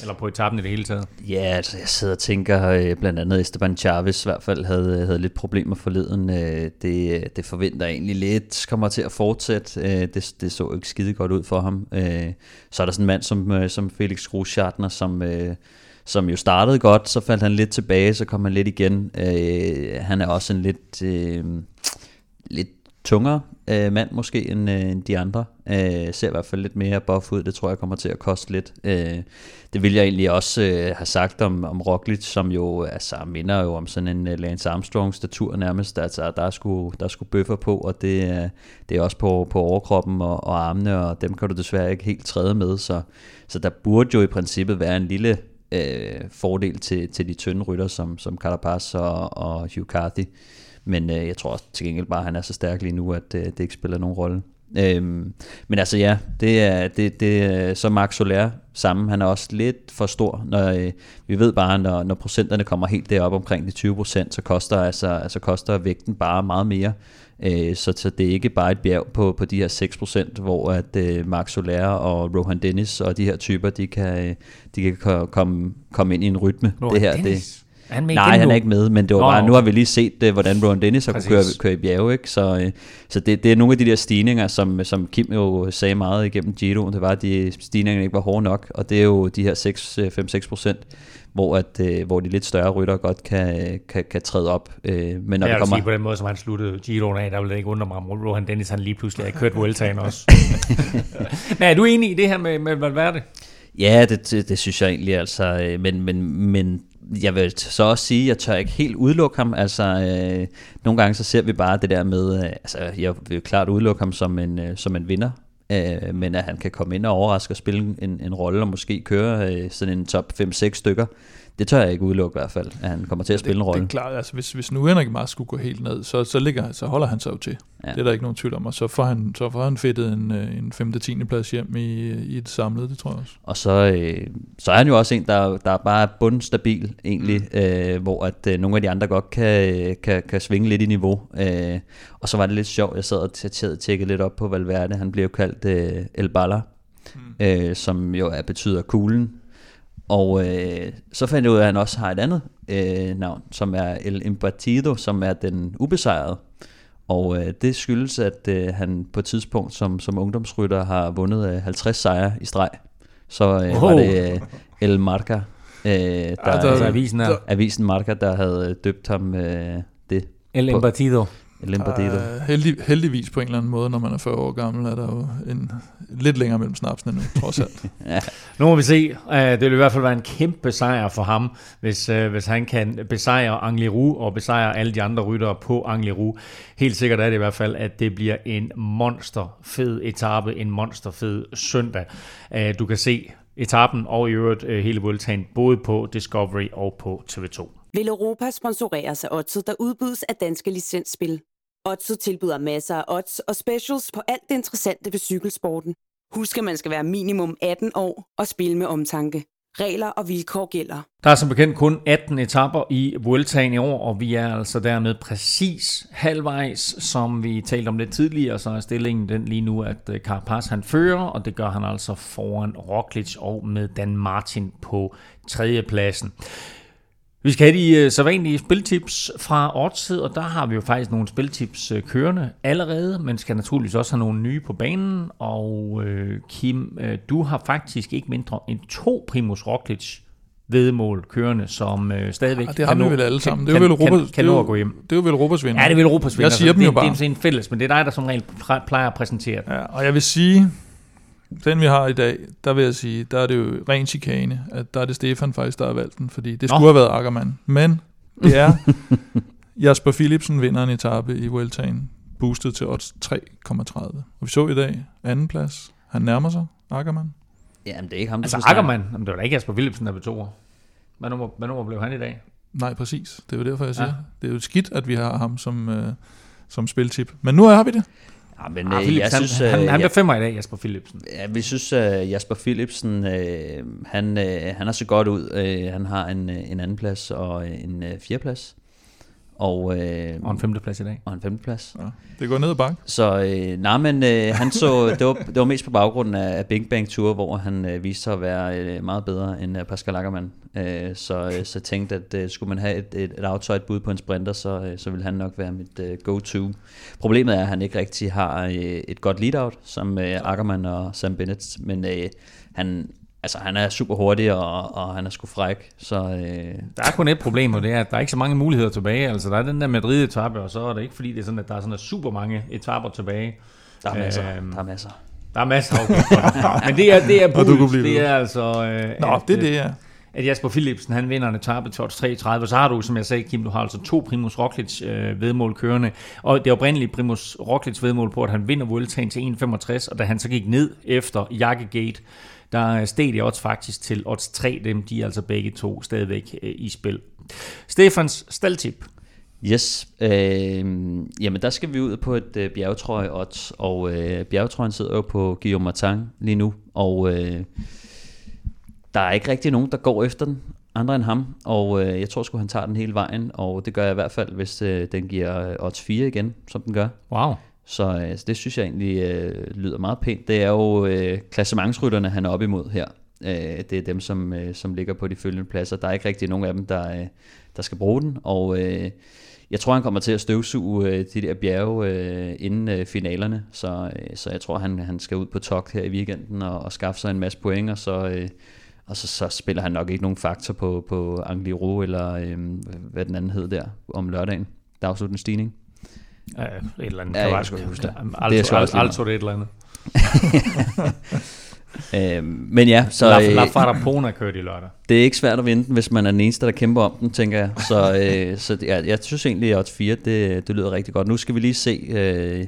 Eller på etappen i det hele taget? Ja, altså jeg sidder og tænker, øh, blandt andet Esteban Chavez i hvert fald havde, øh, havde lidt problemer forleden. Øh, det, det forventer egentlig lidt kommer til at fortsætte. Det, det så ikke skide godt ud for ham. Så er der sådan en mand som, som Felix Gruschartner, som som jo startede godt, så faldt han lidt tilbage, så kom han lidt igen. han er også en lidt, lidt tungere øh, mand måske end, øh, end de andre. Øh, ser i hvert fald lidt mere buff ud, det tror jeg kommer til at koste lidt. Øh, det vil jeg egentlig også øh, have sagt om, om Roglic, som jo altså, minder jo om sådan en uh, Lance Armstrong statur nærmest. Altså, der skulle, der skulle bøffer på, og det, øh, det er også på, på overkroppen og, og armene, og dem kan du desværre ikke helt træde med. Så, så der burde jo i princippet være en lille øh, fordel til, til de tynde rytter, som, som Carapaz og, og Hugh Carthy. Men øh, jeg tror også til gengæld bare, at han er så stærk lige nu, at øh, det ikke spiller nogen rolle. Øhm, men altså ja, det er, det, det så Mark Soler sammen. Han er også lidt for stor. Når, øh, vi ved bare, når, når procenterne kommer helt derop omkring de 20 procent, så koster, altså, altså koster vægten bare meget mere. Øh, så, så det er ikke bare et bjerg på, på de her 6 procent, hvor at øh, Mark Soler og Rohan Dennis og de her typer, de kan, de kan komme, komme ind i en rytme. Rohan det her, Dennis? Det, er han med Nej, han er ikke med, men det var Nå, bare, nu har vi lige set, det, hvordan Ron Dennis har kunne køre, køre i bjerge, ikke? så, øh, så det, det er nogle af de der stigninger, som, som Kim jo sagde meget igennem Giro, det var, at de stigninger ikke var hårde nok, og det er jo de her 5-6 øh, procent, hvor, at, øh, hvor de lidt større rytter godt kan, kan, kan træde op. men når jeg det kommer... sige på den måde, som han sluttede Giro af, der ville ikke undre mig, om Rohan Dennis han lige pludselig har kørt Vueltaen også. Men er du enig i det her med, med Valverde? Ja, det, det, det synes jeg egentlig, altså, men, men, men jeg vil så også sige, at jeg tør ikke helt udelukke ham. Altså, øh, nogle gange så ser vi bare det der med, øh, altså, jeg vil klart udelukke ham som en, øh, som en vinder, øh, men at han kan komme ind og overraske og spille en, en rolle og måske køre øh, sådan en top 5-6 stykker det tør jeg ikke udelukke i hvert fald, at han kommer til at spille det, en rolle. Det er klart, altså hvis, hvis nu Henrik Mars skulle gå helt ned, så, så, ligger, så holder han sig jo til. Ja. Det er der ikke nogen tvivl om, og så får han, så får han fedtet en, øh, en 5. 10. plads hjem i, i et samlet, det tror jeg også. Og så, øh, så er han jo også en, der, der er bare bundstabil egentlig, mm. øh, hvor at øh, nogle af de andre godt kan, kan, kan svinge lidt i niveau. Øh, og så var det lidt sjovt, jeg sad og tjekkede lidt op på Valverde, han blev jo kaldt øh, El Baller, mm. øh, som jo er, betyder kuglen Og øh, så fandt jeg ud af, at han også har et andet øh, navn, som er El Impartido, som er den ubesejrede. Og øh, det skyldes, at øh, han på et tidspunkt som, som ungdomsrytter har vundet øh, 50 sejre i streg. Så øh, Wow. var det øh, El Marca, øh, der, Altså, avisen er avisen Marca, der havde døbt ham øh, det. El på- Impartido. Uh, heldig, heldigvis på en eller anden måde, når man er 40 år gammel, er der jo en, lidt længere mellem snapsene nu, trods alt. Ja, Nu må vi se. Uh, det vil i hvert fald være en kæmpe sejr for ham, hvis, uh, hvis han kan besejre Angliru og besejre alle de andre ryttere på Angliru. Helt sikkert er det i hvert fald, at det bliver en monsterfed etape, en monsterfed søndag. Uh, du kan se etappen og i øvrigt hele Vueltaen både på Discovery og på TV2. Vil Europa sponsoreres af Odset, der udbydes af danske licensspil. Odset tilbyder masser af odds og specials på alt det interessante ved cykelsporten. Husk, at man skal være minimum 18 år og spille med omtanke. Regler og vilkår gælder. Der er som bekendt kun 18 etapper i Vueltaen i år, og vi er altså dermed præcis halvvejs, som vi talte om lidt tidligere, så er stillingen den lige nu, at øh, Carapaz han fører, og det gør han altså foran Roglic og med Dan Martin på tredjepladsen. Vi skal have de øh, sædvanlige spiltips fra Oddshed, og der har vi jo faktisk nogle spiltips øh, kørende allerede, men skal naturligvis også have nogle nye på banen. Og øh, Kim, øh, du har faktisk ikke mindre end to Primus Roglic vedmål kørende, som øh, stadigvæk Og det har kan vi vel alle kan- sammen. Det er jo kan, vel kan, Europas, kan er nå jo- at gå hjem. Det er jo vel Europas vinder. Ja, det vil Europas vinder. Jeg siger så dem jo det, bare. Det er en fælles, men det er dig, der som regel plejer at præsentere den. Ja, og jeg vil sige, den vi har i dag, der vil jeg sige, der er det jo ren chikane, at der er det Stefan faktisk, der har valgt den, fordi det Nå. skulle have været Ackermann. Men det er Jasper Philipsen vinder en etape i Vueltaen, boostet til odds 3,30. Og vi så i dag anden plads. Han nærmer sig Ackermann. Jamen, det er ikke ham, der Altså. Ackermann, jamen, det var da ikke Jasper Philipsen, der blev toer. Hvad nummer, hvad nummer blev han i dag? Nej, præcis. Det er jo derfor, jeg siger. Ja. Det er jo skidt, at vi har ham som, øh, som spiltip. Men nu har vi det. Ja, men Ah, øh, Philipsen, jeg synes, han, han, øh, han jeg- blev femmer i dag, Jasper Philipsen. Ja, vi synes, at Jasper Philipsen, øh, han, øh, han har så godt ud. Øh, han har en, øh, en anden plads og øh, en øh, fjerdeplads. Og, øh, Og en femteplads i dag. og en femteplads. Ja. Det går ned ad bakke. Så øh, nej, men øh, han så, det, var, det var mest på baggrund af, af Big Bang Tour, hvor han øh, viste sig at være øh, meget bedre end øh, Pascal Ackermann. Øh, så, øh, så jeg tænkte, at øh, skulle man have et, et, et outside bud på en sprinter, så, øh, så ville han nok være mit øh, go-to. Problemet er, at han ikke rigtig har øh, et godt lead-out, som øh, Ackermann og Sam Bennett, men øh, han, altså, han er super hurtig, og, og han er sgu fræk, så... Øh, Der er kun et problem, og det er, at der er ikke så mange muligheder tilbage. Altså, der er den der Madrid-etappe, og så er det ikke fordi, det er sådan, at der er sådan, at super mange etapper tilbage. der er masser, Øhm, der er masser. Der er masser af okay. Men det er, det er Og du kunne Bulls, blive det er altså... Øh, Nå, at, det er øh, det, ja. at Jasper Philipsen, han vinder en etape til odds 33, så har du, som jeg sagde, Kim, du har altså to Primus Roglic øh, vedmål kørende, og det oprindelige Primus Roglic vedmål på, at han vinder Vueltaen til 1,65, og da han så gik ned efter Jakkegate, der steg det odds faktisk til odds 3, dem de er altså begge to stadigvæk øh, i spil. Stefans staldtip. Yes, øh, jamen der skal vi ud på et øh, bjergetrøje odds, og øh, bjergetrøjen sidder jo på Guillaume Martin lige nu, og øh, der er ikke rigtig nogen, der går efter den, andre end ham, og øh, jeg tror sgu, han tager den hele vejen, og det gør jeg i hvert fald, hvis øh, den giver øh, odds 4 igen, som den gør. Wow. Så øh, så det synes jeg egentlig øh, lyder meget pænt. Det er jo øh, klassementsrytterne, han er op imod her. Øh, det er dem, som, øh, som ligger på de følgende pladser. Der er ikke rigtig nogen af dem, der, øh, der skal bruge den. Og øh, jeg tror, han kommer til at støvsuge øh, de der bjerge øh, inden øh, finalerne. Så, øh, så jeg tror, han, han skal ud på tok her i weekenden og, og skaffe sig en masse point. Og så, øh, og så, så spiller han nok ikke nogen faktor på, på Angliru eller øh, hvad den anden hed der om lørdagen. Der er stigning. Ja, et eller andet. Ja, jeg ikke huske det. Alto, Det er Alto, det er et eller andet. Øh, men ja, så... La, øh, La Farapona kørte i lørdag. Det er ikke svært at vinde hvis man er den eneste, der kæmper om den, tænker jeg. Så, øh, så det- jeg, synes egentlig, at odds 4, det, det lyder rigtig godt. Nu skal vi lige se øh,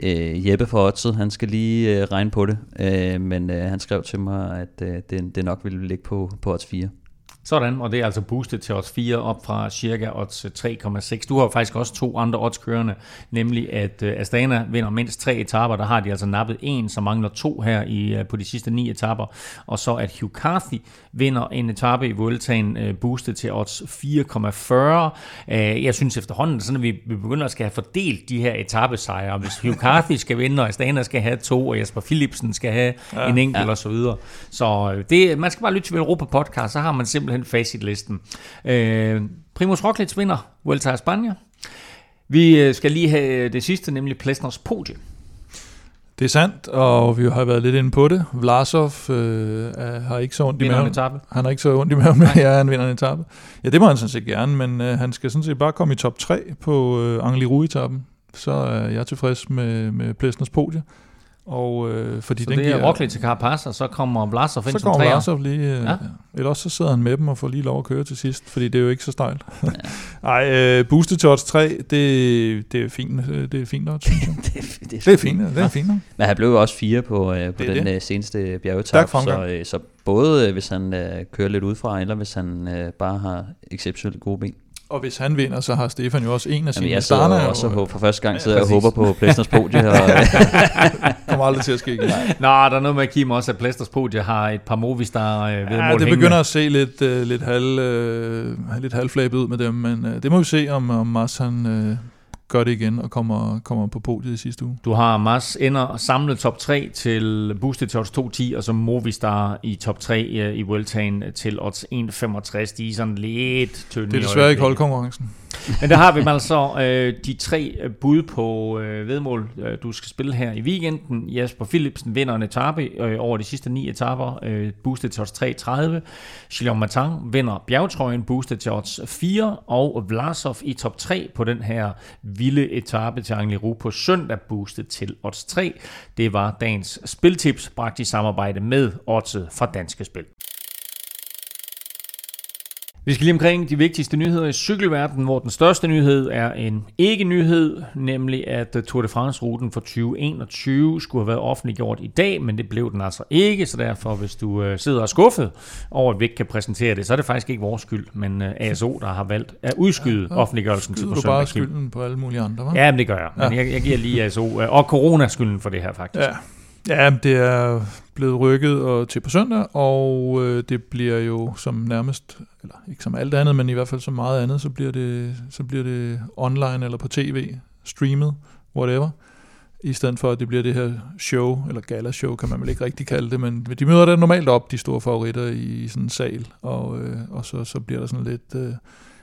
øh, Jeppe fra Oddset. Han skal lige øh, regne på det. Øh, men øh, han skrev til mig, at øh, det, det nok ville ligge på, på odds 4. Sådan, og det er altså boostet til odds 4 op fra cirka odds 3,6. Du har faktisk også to andre odds kørende, nemlig at øh, Astana vinder mindst tre etaper. Der har de altså nappet en, så mangler to her i, øh, på de sidste ni etaper. Og så at Hugh Carthy vinder en etape i Vueltaen øh, boostet til odds 4,40. Jeg synes efterhånden, sådan at vi, vi begynder at skal have fordelt de her etappesejre. Hvis Hugh Carthy skal vinde, og Astana skal have to, og Jesper Philipsen skal have ja. en enkelt ja. og så videre. Så det, man skal bare lytte til Europa Podcast, så har man simpelthen simpelthen facitlisten. Øh, Primus Roglic vinder Vuelta a España. Vi øh, skal lige have det sidste, nemlig Plesners podie. Det er sandt, og vi har været lidt inde på det. Vlasov øh, har ikke så ondt i maven. Han har ikke så ondt i maven at ja, han vinder en etape. Ja, det må han sådan set gerne, men øh, han skal sådan set bare komme i top 3 på øh, Angli-Etappen. Så er jeg tilfreds med, med Plesners podie. Og, øh, fordi så den det er giver, Roglic til Carapaz, og så kommer Blasov ind så kommer Blasov lige, øh, ja. eller også så sidder han med dem og får lige lov at køre til sidst, fordi det er jo ikke så stejlt. Ja. Ej, øh, boosted til 3, det, det er fint, øh, det er fint odds, synes jeg. det, er, det, er, det er fint, det er fint. Men han blev jo også fire på, øh, på den det. Øh, seneste bjergetap, så, øh, så både øh, hvis han øh, kører lidt udefra, eller hvis han øh, bare har exceptionelt gode ben. Og hvis han vinder, så har Stefan jo også en af sine Jamen, jeg sidder også og, for første gang sidder ja, jeg og håber på Plæsters podie. Og, kommer aldrig til at ske igen. Nå, der er noget med at Kim også, at Plæsters podie har et par Movistar øh, ved Ja, det begynder at se lidt, uh, lidt, halv, uh, lidt halvflabet ud med dem, men uh, det må vi se, om, om Mars han, uh, gør det igen og kommer, kommer på podiet i sidste uge. Du har Mars ender samlet top 3 til Boosted til odds 2.10, og så Movistar i top 3 i Vueltaen til odds 1.65. De er sådan lidt tynde. Det er desværre ikke holdkonkurrencen. Men der har vi altså øh, de tre øh, bud på øh, vedmål, øh, du skal spille her i weekenden. Jasper Philipsen vinder en etape øh, over de sidste ni etaper, øh, boostet til odds 3.30. Gilles Martin vinder bjergtrøjen, boostet til odds 4. Og Vlasov i top 3 på den her vilde etape til Angliru på søndag, boostet til odds 3. Det var dagens spiltips, bragt i samarbejde med Oddset fra Danske Spil. Vi skal lige omkring de vigtigste nyheder i cykelverdenen, hvor den største nyhed er en ikke-nyhed, nemlig at Tour de France-ruten for 2021 skulle have været offentliggjort i dag, men det blev den altså ikke, så derfor, hvis du øh, sidder og skuffet over, at vi ikke kan præsentere det, så er det faktisk ikke vores skyld, men øh, ASO, der har valgt at udskyde ja, offentliggørelsen til på søndag. du bare skylden på alle mulige andre, hva'? Ja, men det gør jeg. Men ja. jeg, jeg giver lige ASO, øh, og corona skylden for det her faktisk. Ja. Ja, det er blevet rykket og til på søndag, og øh, det bliver jo som nærmest, eller ikke som alt andet, men i hvert fald som meget andet, så bliver det, så bliver det online eller på tv, streamet, whatever, i stedet for at det bliver det her show, eller gala-show kan man vel ikke rigtig kalde det, men de møder der normalt op, de store favoritter i sådan en sal, og, øh, og så, så bliver der sådan lidt... Øh,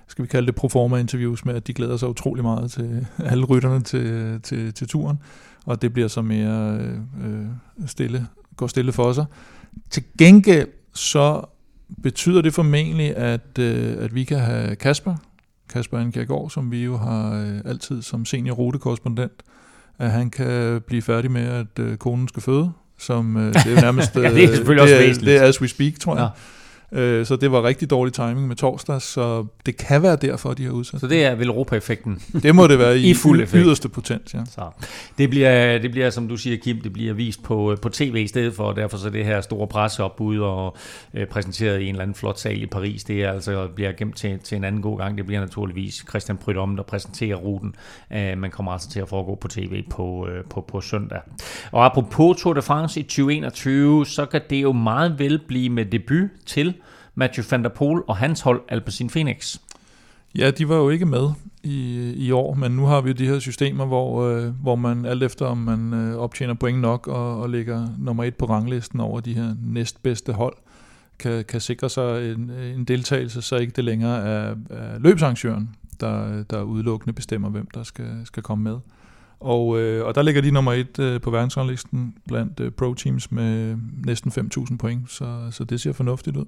skal vi kalde det proforma interviews med, at de glæder sig utrolig meget til alle rytterne til, øh, til, til turen og det bliver så mere øh, øh, stille, går stille for sig. Til gengæld så betyder det formentlig, at, øh, at vi kan have Kasper, Kasper Ankjærgaard, som vi jo har øh, altid som senior rutekorrespondent, at han kan blive færdig med, at øh, konen skal føde, som øh, det er nærmest... ja, det er selvfølgelig øh, også væsentligt. Det er as we speak, tror jeg. Ja. Øh, så det var rigtig dårlig timing med torsdag, så det kan være derfor, de har udsat. Så det er Velropa-effekten? Det må det være i, I fuld effekt. yderste potens, ja. Så det bliver, det bliver, som du siger, Kim, det bliver vist på, på tv i stedet for, og derfor så det her store presseopbud og øh, præsenteret i en eller anden flot sal i Paris, det er altså bliver gemt til, til en anden god gang. Det bliver naturligvis Christian Prydom, der præsenterer ruten. Øh, man kommer altså til at foregå på tv på, øh, på, på søndag. Og apropos Tour de France i 2021, så kan det jo meget vel blive med debut til Matthew van der Poel og hans hold Alpecin Phoenix. Ja, de var jo ikke med i, i år, men nu har vi de her systemer, hvor, øh, hvor man alt efter, om man øh, optjener point nok og, og ligger nummer et på ranglisten over de her næstbedste hold, kan, kan sikre sig en, en deltagelse, så ikke det længere er, er løbsarrangøren, der, der udelukkende bestemmer, hvem der skal, skal komme med. Og, øh, og der ligger de nummer et øh, på verdensranglisten blandt øh, pro-teams med næsten 5.000 point, så, så det ser fornuftigt ud.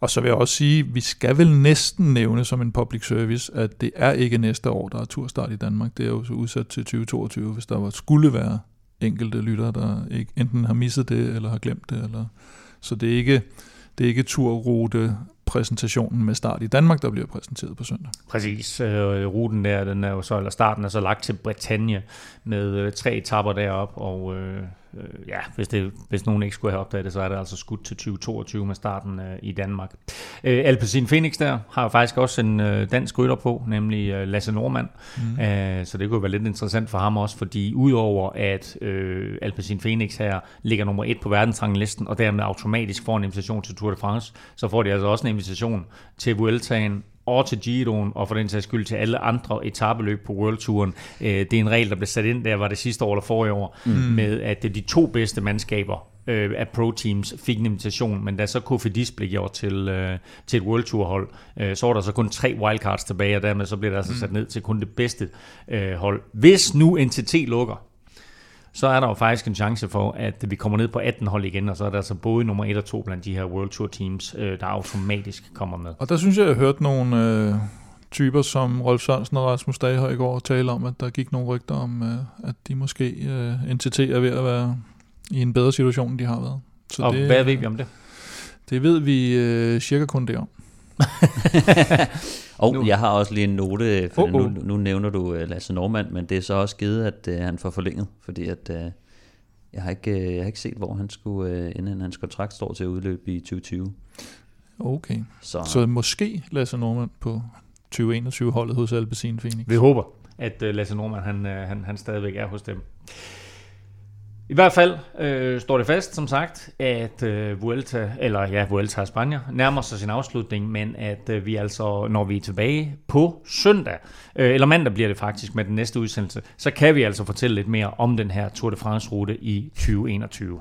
Og så vil jeg også sige, vi skal vel næsten nævne som en public service, at det er ikke næste år, der er turstart i Danmark. Det er jo så udsat til 2022, hvis der var, skulle være enkelte lyttere, der ikke, enten har misset det, eller har glemt det. Eller, så det er ikke, det er ikke turrute præsentationen med start i Danmark, der bliver præsenteret på søndag. Præcis. Øh, ruten der, den er jo så, eller starten er så lagt til Bretagne med øh, tre etapper derop, og øh, øh, ja, hvis, det, hvis nogen ikke skulle have opdaget det, så er det altså skudt til 2022 med starten øh, i Danmark. Øh, Alpecin Phoenix der har jo faktisk også en øh, dansk rytter på, nemlig øh, Lasse Normand. Mm. Øh, så det kunne være lidt interessant for ham også, fordi udover at øh, Alpecin Phoenix her ligger nummer et på verdensranglisten, og dermed automatisk får en invitation til Tour de France, så får de altså også en invitation til Vueltaen og til Giroen, og for den sags skyld til alle andre etabeløb på World Touren. Øh, det er en regel, der blev sat ind der, var det sidste år eller forrige år, mm. med at det de to bedste mandskaber øh, af pro-teams fik en invitation, men da så Kofidis blev gjort til, øh, til et World Tour hold, øh, så var der så kun tre wildcards tilbage, og dermed så blev der altså sat ned til kun det bedste øh, hold. Hvis nu NTT lukker, så er der jo faktisk en chance for, at vi kommer ned på 18 hold igen, og så er der altså både nummer 1 og 2 blandt de her World Tour teams, øh, der automatisk kommer med. Og der synes jeg, jeg har hørt nogle øh, typer som Rolf Sørensen og Rasmus Dager i går tale om, at der gik nogle rygter om, øh, at de måske øh, NTT er ved at være i en bedre situation, end de har været. Så og det, hvad ved vi om det? Det ved vi øh, cirka kun det om. Og nu. jeg har også lige en note, for oh, oh. Nu, nu nævner du uh, Lasse Normand, men det er så også givet, at uh, han får forlænget, fordi at, uh, jeg, har ikke, uh, jeg har ikke set, hvor han skulle, uh, inden hans kontrakt står til at udløbe i 2020. Okay, så, så måske Lasse Normand på 2021-holdet hos Alpecin Phoenix. Vi håber, at uh, Lasse Normand han, uh, han, han stadigvæk er hos dem. I hvert fald øh, står det fast, som sagt, at øh, Vuelta, eller ja, Vuelta Spanien nærmer sig sin afslutning, men at øh, vi altså, når vi er tilbage på søndag, øh, eller mandag bliver det faktisk med den næste udsendelse, så kan vi altså fortælle lidt mere om den her Tour de France-rute i 2021.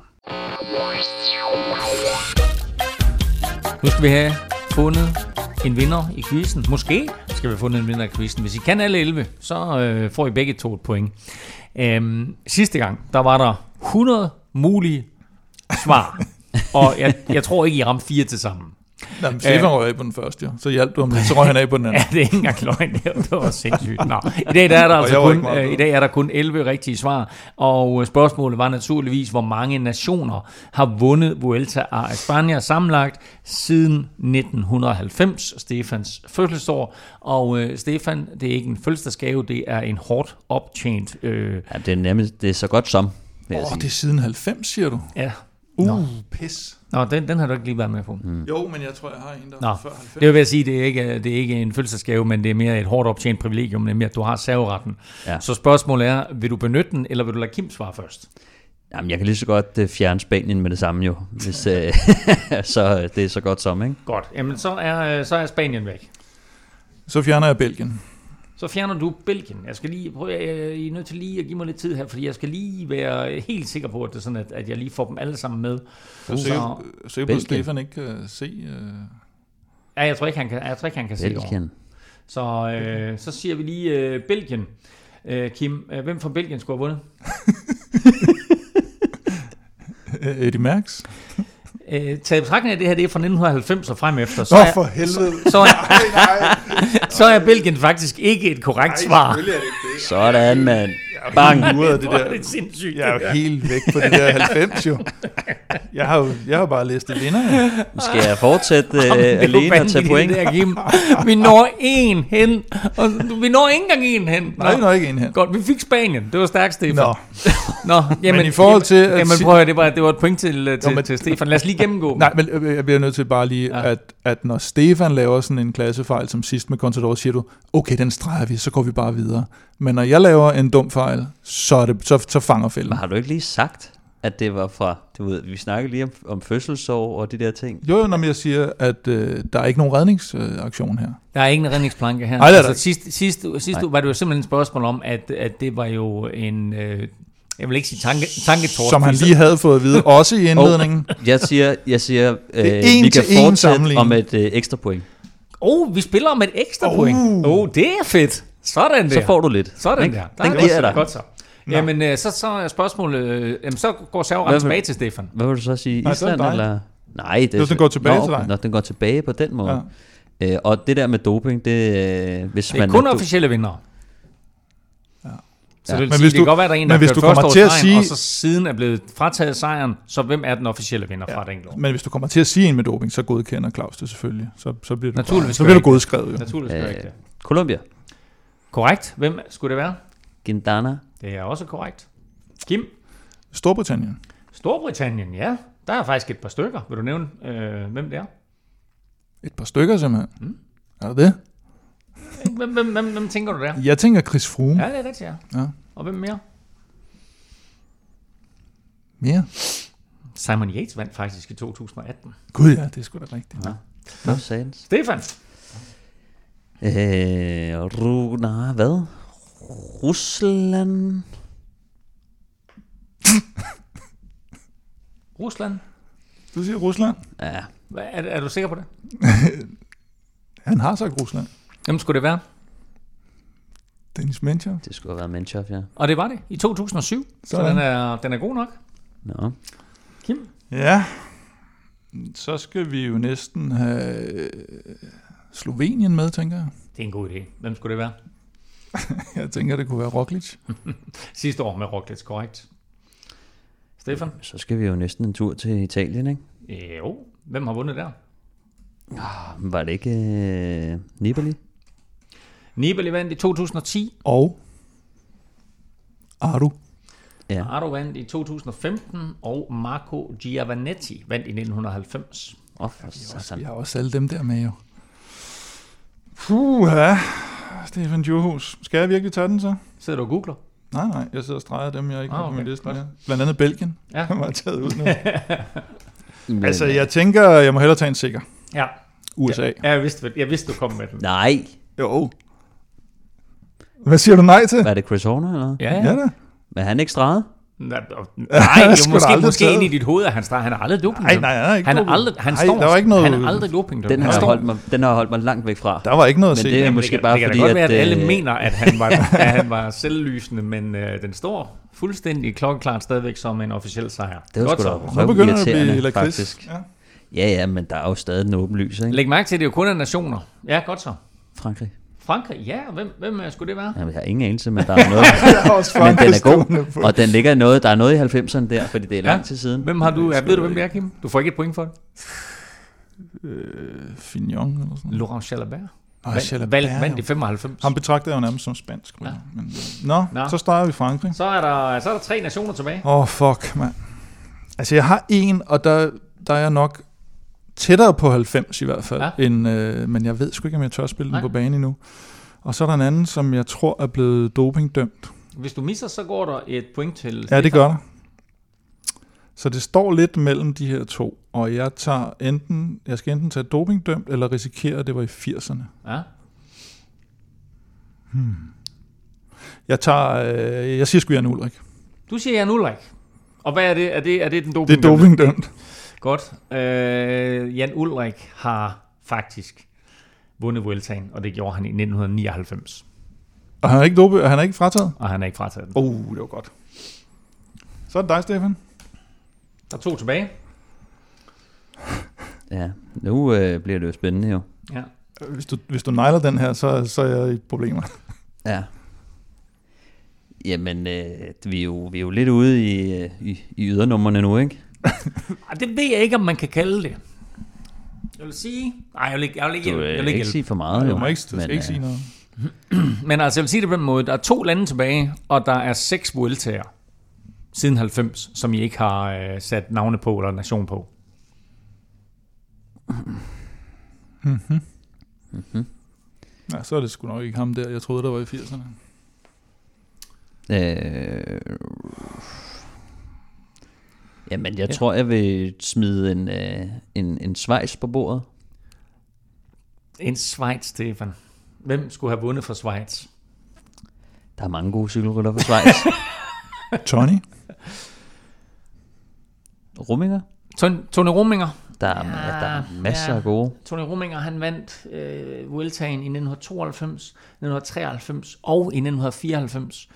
Nu skal vi have fundet en vinder i quizzen. Måske skal vi have fundet en vinder i quizzen. Hvis I kan alle 11, så øh, får I begge to et point. Øhm, sidste gang, der var der 100 mulige svar. og jeg, jeg tror ikke, I ramte fire til sammen. Nå, men Stefan røg af på den første, jo. så hjalp du ham lidt, så røg han af på den anden. ja, det er ikke engang løgn, det var, sindssygt. Nå, I dag der er der altså kun, øh, i dag er der kun 11 rigtige svar, og øh, spørgsmålet var naturligvis, hvor mange nationer har vundet Vuelta a España sammenlagt siden 1990, Stefans fødselsår. Og øh, Stefan, det er ikke en fødselsdagsgave, det er en hårdt optjent... Øh, ja, det er nærmest, det er så godt som. Åh, oh, det er siden 90, siger du? Ja. Uh, Nå. pis. Nå, den, den har du ikke lige været med på. Mm. Jo, men jeg tror, jeg har en, der Nå. før 90. Det vil jeg sige, det er, ikke, det er ikke en fødselsdagsgave, men det er mere et hårdt optjent privilegium, nemlig at du har serveretten. Ja. Så spørgsmålet er, vil du benytte den, eller vil du lade Kim svare først? Jamen, jeg kan lige så godt uh, fjerne Spanien med det samme jo, hvis, uh, så det er så godt som, ikke? Godt, jamen så er, så er Spanien væk. Så fjerner jeg Belgien. Så fjerner du Belgien. Jeg skal lige prøve, I er nødt til lige at give mig lidt tid her, fordi jeg skal lige være helt sikker på, at, det er sådan, at, at jeg lige får dem alle sammen med. Uh, så, så på, at Stefan ikke kan se... Uh... Ja, jeg tror ikke, han kan, jeg tror ikke, han kan Belgien. se over. Så, øh, så siger vi lige øh, Belgien. Øh, Kim, øh, hvem fra Belgien skulle have vundet? Eddie Merckx. Øh, taget betragtning af det her, det er fra 1990 og frem efter. Så Nå, for helvede. Så, så, er, nej, nej. så er Belgien faktisk ikke et korrekt nej, svar. Er det ikke. Sådan, mand. Bang. det, der. det er sindssygt. Jeg er jo helt væk på det der 90 jo. Jeg har jo jeg har bare læst det vinder. Skal jeg fortsætte uh, alene og tage point? Der, Kim. Vi når en hen. Og vi når ikke engang en hen. Nej, vi når ikke en hen. Godt, vi fik Spanien. Det var stærkt, Stefan. Nå. Nå, jamen, men i forhold til... Jamen, jamen prøv at det var, det var et point til, øh, til, Nå, men, til Stefan. Lad os lige gennemgå. Nej, men øh, jeg bliver nødt til bare lige, ja. at, at når Stefan laver sådan en klassefejl som sidst med Contador, siger du, okay, den streger vi, så går vi bare videre. Men når jeg laver en dum fejl, så, er det, så, så fanger fælden. Men har du ikke lige sagt, at det var fra, du ved, vi snakkede lige om, om fødselsår og de der ting. Jo, jo, når jeg siger, at øh, der er ikke nogen redningsaktion her. Der er ikke en redningsplanke her. Nej, altså, sidst, sidst, sidst var det jo simpelthen et spørgsmål om, at, at det var jo en... Øh, jeg vil ikke sige tanke, tanketort. Som han lige havde fået at vide, også i indledningen. Oh, jeg siger, jeg siger øh, vi kan fortsætte om et øh, ekstra point. Oh, vi spiller om et ekstra uh. point. Oh, det er fedt. Sådan der. Så får du lidt. Sådan den, der. der den giver jeg dig. Godt så. Nå. Jamen, øh, så, så er spørgsmålet, øh, jamen, så går serveren tilbage til Stefan. Hvad vil du så sige? Nej, Island eller? Nej, det er... den går tilbage nå, til dig. Når den går tilbage på den måde. Ja. Øh, og det der med doping, det... Øh, hvis det er man kun officielle vinder. Ja. Så det vil men sige, hvis du, det kan godt være, der er en, der hvis du kommer til at sige, og så siden er blevet frataget sejren, så hvem er den officielle vinder ja. fra den Men hvis du kommer til at sige en med doping, så godkender Claus det selvfølgelig. Så, så bliver du, Naturligvis så bliver du godskrevet. Jo. Naturligvis øh, det. Colombia. Korrekt. Hvem skulle det være? Quintana. Det er også korrekt. Kim? Storbritannien. Storbritannien, ja. Der er faktisk et par stykker. Vil du nævne, øh, hvem det er? Et par stykker simpelthen. Mm. Er det det? Hvem, hvem, hvem, hvem tænker du der? Jeg tænker Chris Froome. Ja, det er rigtigt, ja. Ja. Og hvem mere? Mere? Simon Yates vandt faktisk i 2018. Gud ja, det er sgu da rigtigt. Ja. Hvad sagde Stefan? Øh, ru, nej, hvad? Rusland? Rusland? Du siger Rusland? Ja, Hvad, er, er du sikker på det? Han har sagt Rusland. Hvem skulle det være? Dennis Mencher. det skulle have været Menchoff, ja. Og det var det i 2007. Så Sådan. den er, den er god nok. Nå. Kim? Ja. Så skal vi jo næsten have øh, Slovenien med, tænker jeg. Det er en god idé. Hvem skulle det være? Jeg tænker, det kunne være Roglic. Sidste år med Roglic, korrekt. Stefan? Så skal vi jo næsten en tur til Italien, ikke? Jo. Hvem har vundet der? Var det ikke øh, Nibali? Nibali vandt i 2010. Og Aru. Ja. Ardo vandt i 2015. Og Marco Giovanetti vandt i 1990. Åh, oh, for satan. Vi har også alle dem der med jo. Puh, ja. Stefan Djurhus. Skal jeg virkelig tage den så? Sidder du og googler? Nej, nej. Jeg sidder og streger dem, jeg ikke Ah, har på min okay, liste. godt. Ja. Blandt andet Belgien. Ja. Ja. var taget ud nu. Altså, jeg tænker, jeg må hellere tage en sikker. Ja. USA. Ja, jeg vidste, jeg vidste du kom med den. Nej. Jo. Hvad siger du nej til? Hvad er det, Chris Horner, eller? Ja, Ja da. Men han ikke streget? Nej, nej jeg jo, måske, måske ind i dit hoved, at han, han er aldrig doping. Nej, nej, han er ikke han er aldrig, han Nej, står, der var ikke noget- han er aldrig doping. Den har, holdt mig, den har holdt mig langt væk fra. Der var ikke noget at Men se. det er Jamen, måske kan, bare det kan fordi, da godt være, at, at, alle øh, mener, at han var, at han var selvlysende, men øh, den står fuldstændig klokkeklart stadigvæk som en officiel sejr. Det var Godt sgu så. da Nu begynder det at blive faktisk. Ja. Ja, ja, men der er jo stadig den åben lys, ikke? Læg mærke til, at det jo kun er nationer. Ja, godt så. Frankrig. Frankrig, ja, hvem, hvem øh, skulle det være? Jamen, jeg har ingen anelse, men der er noget. Jeg har også men den er god, og den ligger noget, der er noget i 90'erne der, fordi det er lang Ja. tid siden. Hvem har du? Ja, ved du, hvem det er, Kim? Du får ikke et point for det. Fignon eller sådan noget. Laurent Jalabert. Nå, Vandt, Jalabert, vandt, vandt i jo. 95. Ham betragter jeg jo nærmest som spansk. Ja. Men, nå, Nå. nå, så starter vi Frankrig. Så er der, så er der tre nationer tilbage. Åh, oh, fuck, mand. Altså, jeg har en, og der, der er jeg nok tættere på 90 i hvert fald. Ja. End, øh, men jeg ved sgu ikke, om jeg tør spille Nej. den på banen endnu. Og så er der en anden, som jeg tror er blevet dopingdømt. Hvis du misser, så går der et point til Ja, det gør der. Så det står lidt mellem de her to, og jeg tager enten, jeg skal enten tage dopingdømt, eller risikere, at det var i 80'erne. Ja. Jeg tager, øh, jeg siger sgu Jan Ulrik. Du siger Jan Ulrik. Og hvad er det? Er det, er det den Det doping? er dopingdømt. Godt. Øh, Jan Ulrik har faktisk vundet Vueltaen, og det gjorde han i 1999. Og han er ikke, dope, han er ikke frataget? Og han er ikke frataget den. Oh, det var godt. Så er det dig, Stefan. Der er to tilbage. Ja, nu øh, bliver det jo spændende jo. Ja. Hvis du, hvis du nejler den her, så, så er jeg i problemer. Ja. Jamen, øh, vi, er jo, vi er jo lidt ude i, øh, i, i ydernummerne nu, ikke? Det ved jeg ikke, om man kan kalde det. Jeg vil sige... Nej, jeg vil ikke, jeg vil ikke, Du øh, jeg vil ikke ikke sige for meget, Du må ikke, skal ikke øh, sige noget. Men altså, jeg vil sige det på den måde. Der er to lande tilbage, og der er seks Vueltaer siden 90, som I ikke har øh, sat navne på eller nation på. Ja, så er det sgu nok ikke ham der, jeg troede, der var i 80'erne. Øh, jamen, jeg Ja. tror, jeg vil smide en, øh, en, en Schweiz på bordet. En Schweiz, Stefan. Hvem skulle have vundet for Schweiz? Der er mange gode cykelrytter fra Schweiz. Tony? Rumminger? Ton- Tony Rominger. Der er, Ja, der er masser ja. af gode. Tony Rominger, han vandt øh, Vueltaen i 1992, 1993 og i 1994.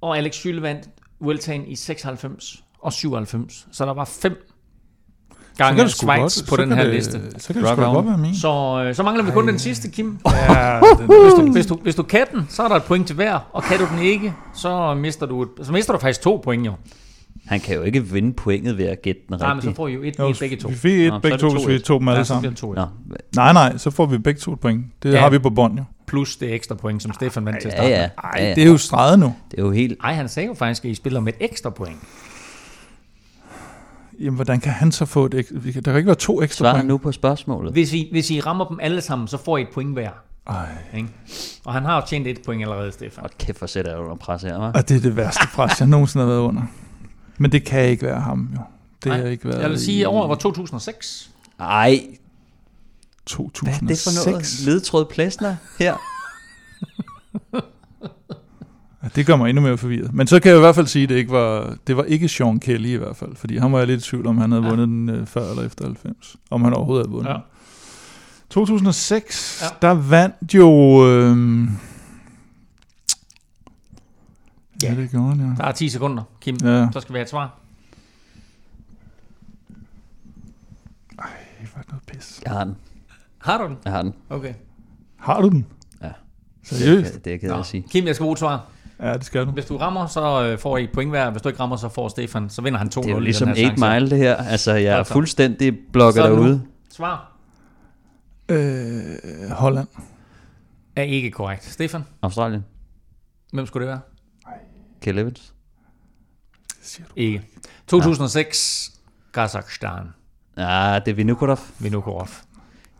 Og Alex Schüle vandt Vueltaen i 96 og 97. Så der var fem gange Schweiz godt- på så den her det, liste. Så kan det sgu godt være min. Så, øh, så mangler vi kun den sidste, Kim. Ja, den, Hvis du, hvis, du, hvis du kan den, så er der et point til hver, og kan du den ikke, så mister du, et, så mister du faktisk to point jo. Han kan jo ikke vinde pointet ved at gætte den Nej, men så rigtigt. får I jo et, jo, et begge to. vi fik et Nå, så begge to, hvis vi 2-1. tog dem alle Ja, sammen. to. Nå, Nej, nej, så får vi begge to et point. Det Ja. har vi på bånd jo. Plus det ekstra point, som Stefan vandt til at ja, starte ja. Ej, ja, ja. det er jo streget nu. Det er jo helt... Ej, han sagde jo faktisk, at I spiller med et ekstra point. Jamen, hvordan kan han så få et ekstra? Der kan ikke være to ekstra Svar point. nu på spørgsmålet. Hvis I, hvis I rammer dem alle sammen, så får I et point hver. Ej, Ikke? Og han har jo tjent et point allerede, Stefan. Hold kæft, hvor sætter jeg under pres her, hva'? og det er det værste pres, jeg nogensinde har været under. Men det kan ikke være ham, jo. Det Nej, har ikke været Jeg vil sige, i at året var 2006. Ej, 2006. hvad er det for noget? Ledtråd Plæsner her? Ja, det gør mig endnu mere forvirret. Men så kan jeg i hvert fald sige, at det ikke var, det var ikke Sean Kelly i hvert fald. Fordi han var jeg lidt i tvivl om, han havde Ja. vundet den øh, før eller efter 90. Om han overhovedet havde vundet Ja. ja. 2006, Ja. ja. der vandt jo... Øh, Ja. ja. det gjorde han, Der er 10 sekunder, Kim. ja. ja. Så skal vi have et svar. Det var noget pis. Jeg har den. Har du den? Jeg har den. Okay. Har du den? Ja. Seriøst? Det er jeg ked af at sige. Kim, jeg skal bruge et svar. Ja, det skal du. Hvis du rammer, så øh, får I et point hver. Hvis du ikke rammer, så får Stefan. Så vinder han 2-0 Det er jo ligesom den her 8 chance. Mile det her. Altså, jeg er fuldstændig blokket Så nu. derude. Svar Øh, Holland. er ikke korrekt. Stefan, Australien. hvem skulle det være? Kel Evans. Ikke. 2006, Kazakhstan. Ja, det er Vinukorov. Vinokurov.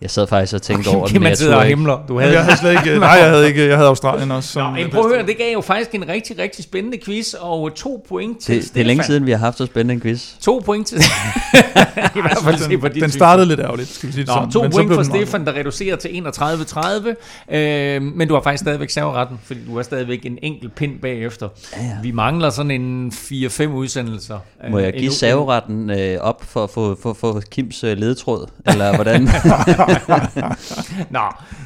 Jeg sad faktisk og tænkte over den, Kim, men jeg sidder tror og himler. Du havde jeg havde slet ikke... Nej, jeg havde ikke... Jeg havde Australien også. Som Nå, det men prøv at høre, det gav jo faktisk en rigtig, rigtig spændende quiz, og to point til Det, det er længe siden, vi har haft så spændende en quiz. To point til... I hvert fald se på Den, den syn. startede lidt ærgerligt, skal vi sige det Nå, sådan. to men så point blev for den Stefan, der reducerer til 31-30, øh, men du har faktisk stadigvæk serveretten, fordi du er stadigvæk en enkelt pind bagefter. Ja, ja. Vi mangler sådan en 4-5 udsendelser. Må jeg øh, give serveretten øh, op for at få Kims øh, ledetråd? Eller hvordan? Nå,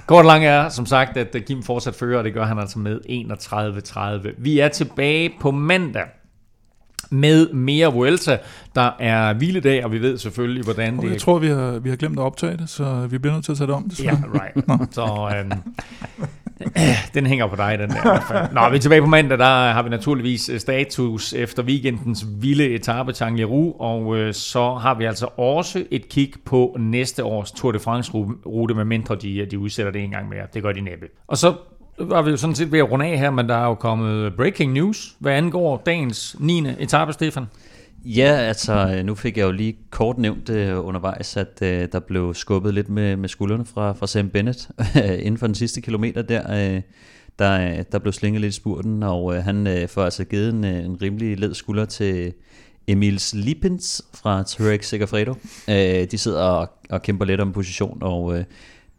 kort og lang er som sagt, at øh, Kim fortsat fører, og det gør han altså med 31-30. Vi er tilbage på mandag med mere Vuelta. Der er hviledag, og vi ved selvfølgelig, hvordan Og det jeg tror, vi har, vi har glemt at optage det, så vi bliver nødt til at tage det om. Ja, right. Så øhm, den hænger på dig, den der. i hvert fald. Nå, vi er tilbage på mandag, der har vi naturligvis øh, status efter weekendens vilde etape til og øh, så har vi altså også et kig på næste års Tour de France-rute, med mindre de, øh, de udsætter det en gang mere. Det gør de næppe. Og så var vi jo sådan set ved at runde af her, men der er jo kommet breaking news, hvad angår dagens 9. etape, Stefan ja, altså øh, nu fik jeg jo lige kort nævnt øh, undervejs, at øh, der blev skubbet lidt med, med skuldrene fra, fra Sam Bennett inden for den sidste kilometer der. Øh, der, øh, der blev slinget lidt i spurten, og øh, han øh, får altså givet en, øh, en rimelig led skulder til Emils Lippens fra Trek Segafredo. Øh, de sidder og, og kæmper lidt om position, og øh,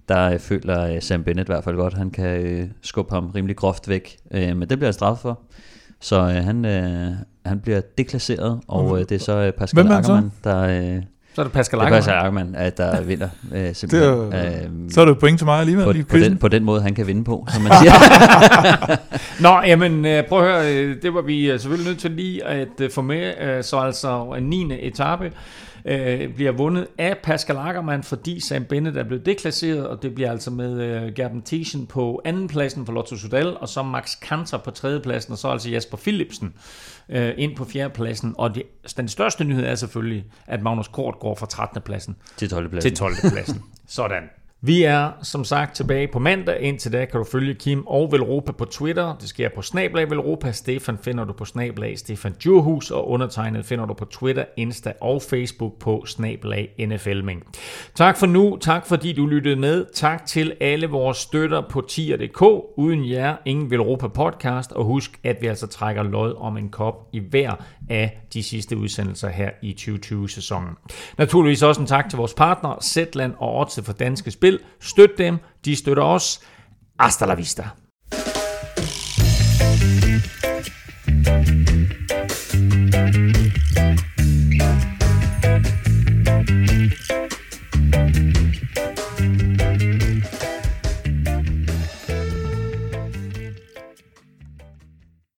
der øh, føler øh, Sam Bennett i hvert fald godt, han kan øh, skubbe ham rimelig groft væk. Øh, men det bliver han straffet for. Så øh, han, øh, han bliver deklasseret, og øh, det er så øh, Pascal Hvem er han så? Ackermann, der... Øh, Så er det Pascal det er Pascal Ackermann. Ackermann, at der vinder øh, Det simpelthen. er, Øhm, så er det point til mig alligevel på, i på, den, på den måde, han kan vinde på, som man siger. Nå, jamen øh, prøv at høre, øh, det var vi øh, selvfølgelig nødt til lige at øh, få med. Øh, Så altså en 9. etape øh, bliver vundet af Pascal Ackermann, fordi Sam Bennett er blevet deklasseret, og det bliver altså med øh, Gerben Thiesen på anden pladsen for Lotto Sudal, og så Max Kanter på tredje pladsen, og så altså Jasper Philipsen øh, ind på fjerde pladsen. Og det, den største nyhed er selvfølgelig, at Magnus Kort går fra 13. pladsen til 12. til 12. pladsen. Sådan. Vi er som sagt tilbage på mandag. Indtil da kan du følge Kim og Velropa på Twitter. Det sker på Snablag Velropa. Stefan finder du på Snablag Stefan Djurhus. Og undertegnet finder du på Twitter, Insta og Facebook på Snablag NFLming. Tak for nu. Tak fordi du lyttede med. Tak til alle vores støtter på tier.dk. Uden jer, ingen Velropa podcast. Og husk, at vi altså trækker lod om en kop i hver af de sidste udsendelser her i 2020-sæsonen. Naturligvis også en tak til vores partner, Zetland og Odds for Danske Spil. Støt dem, de os. Hasta la vista.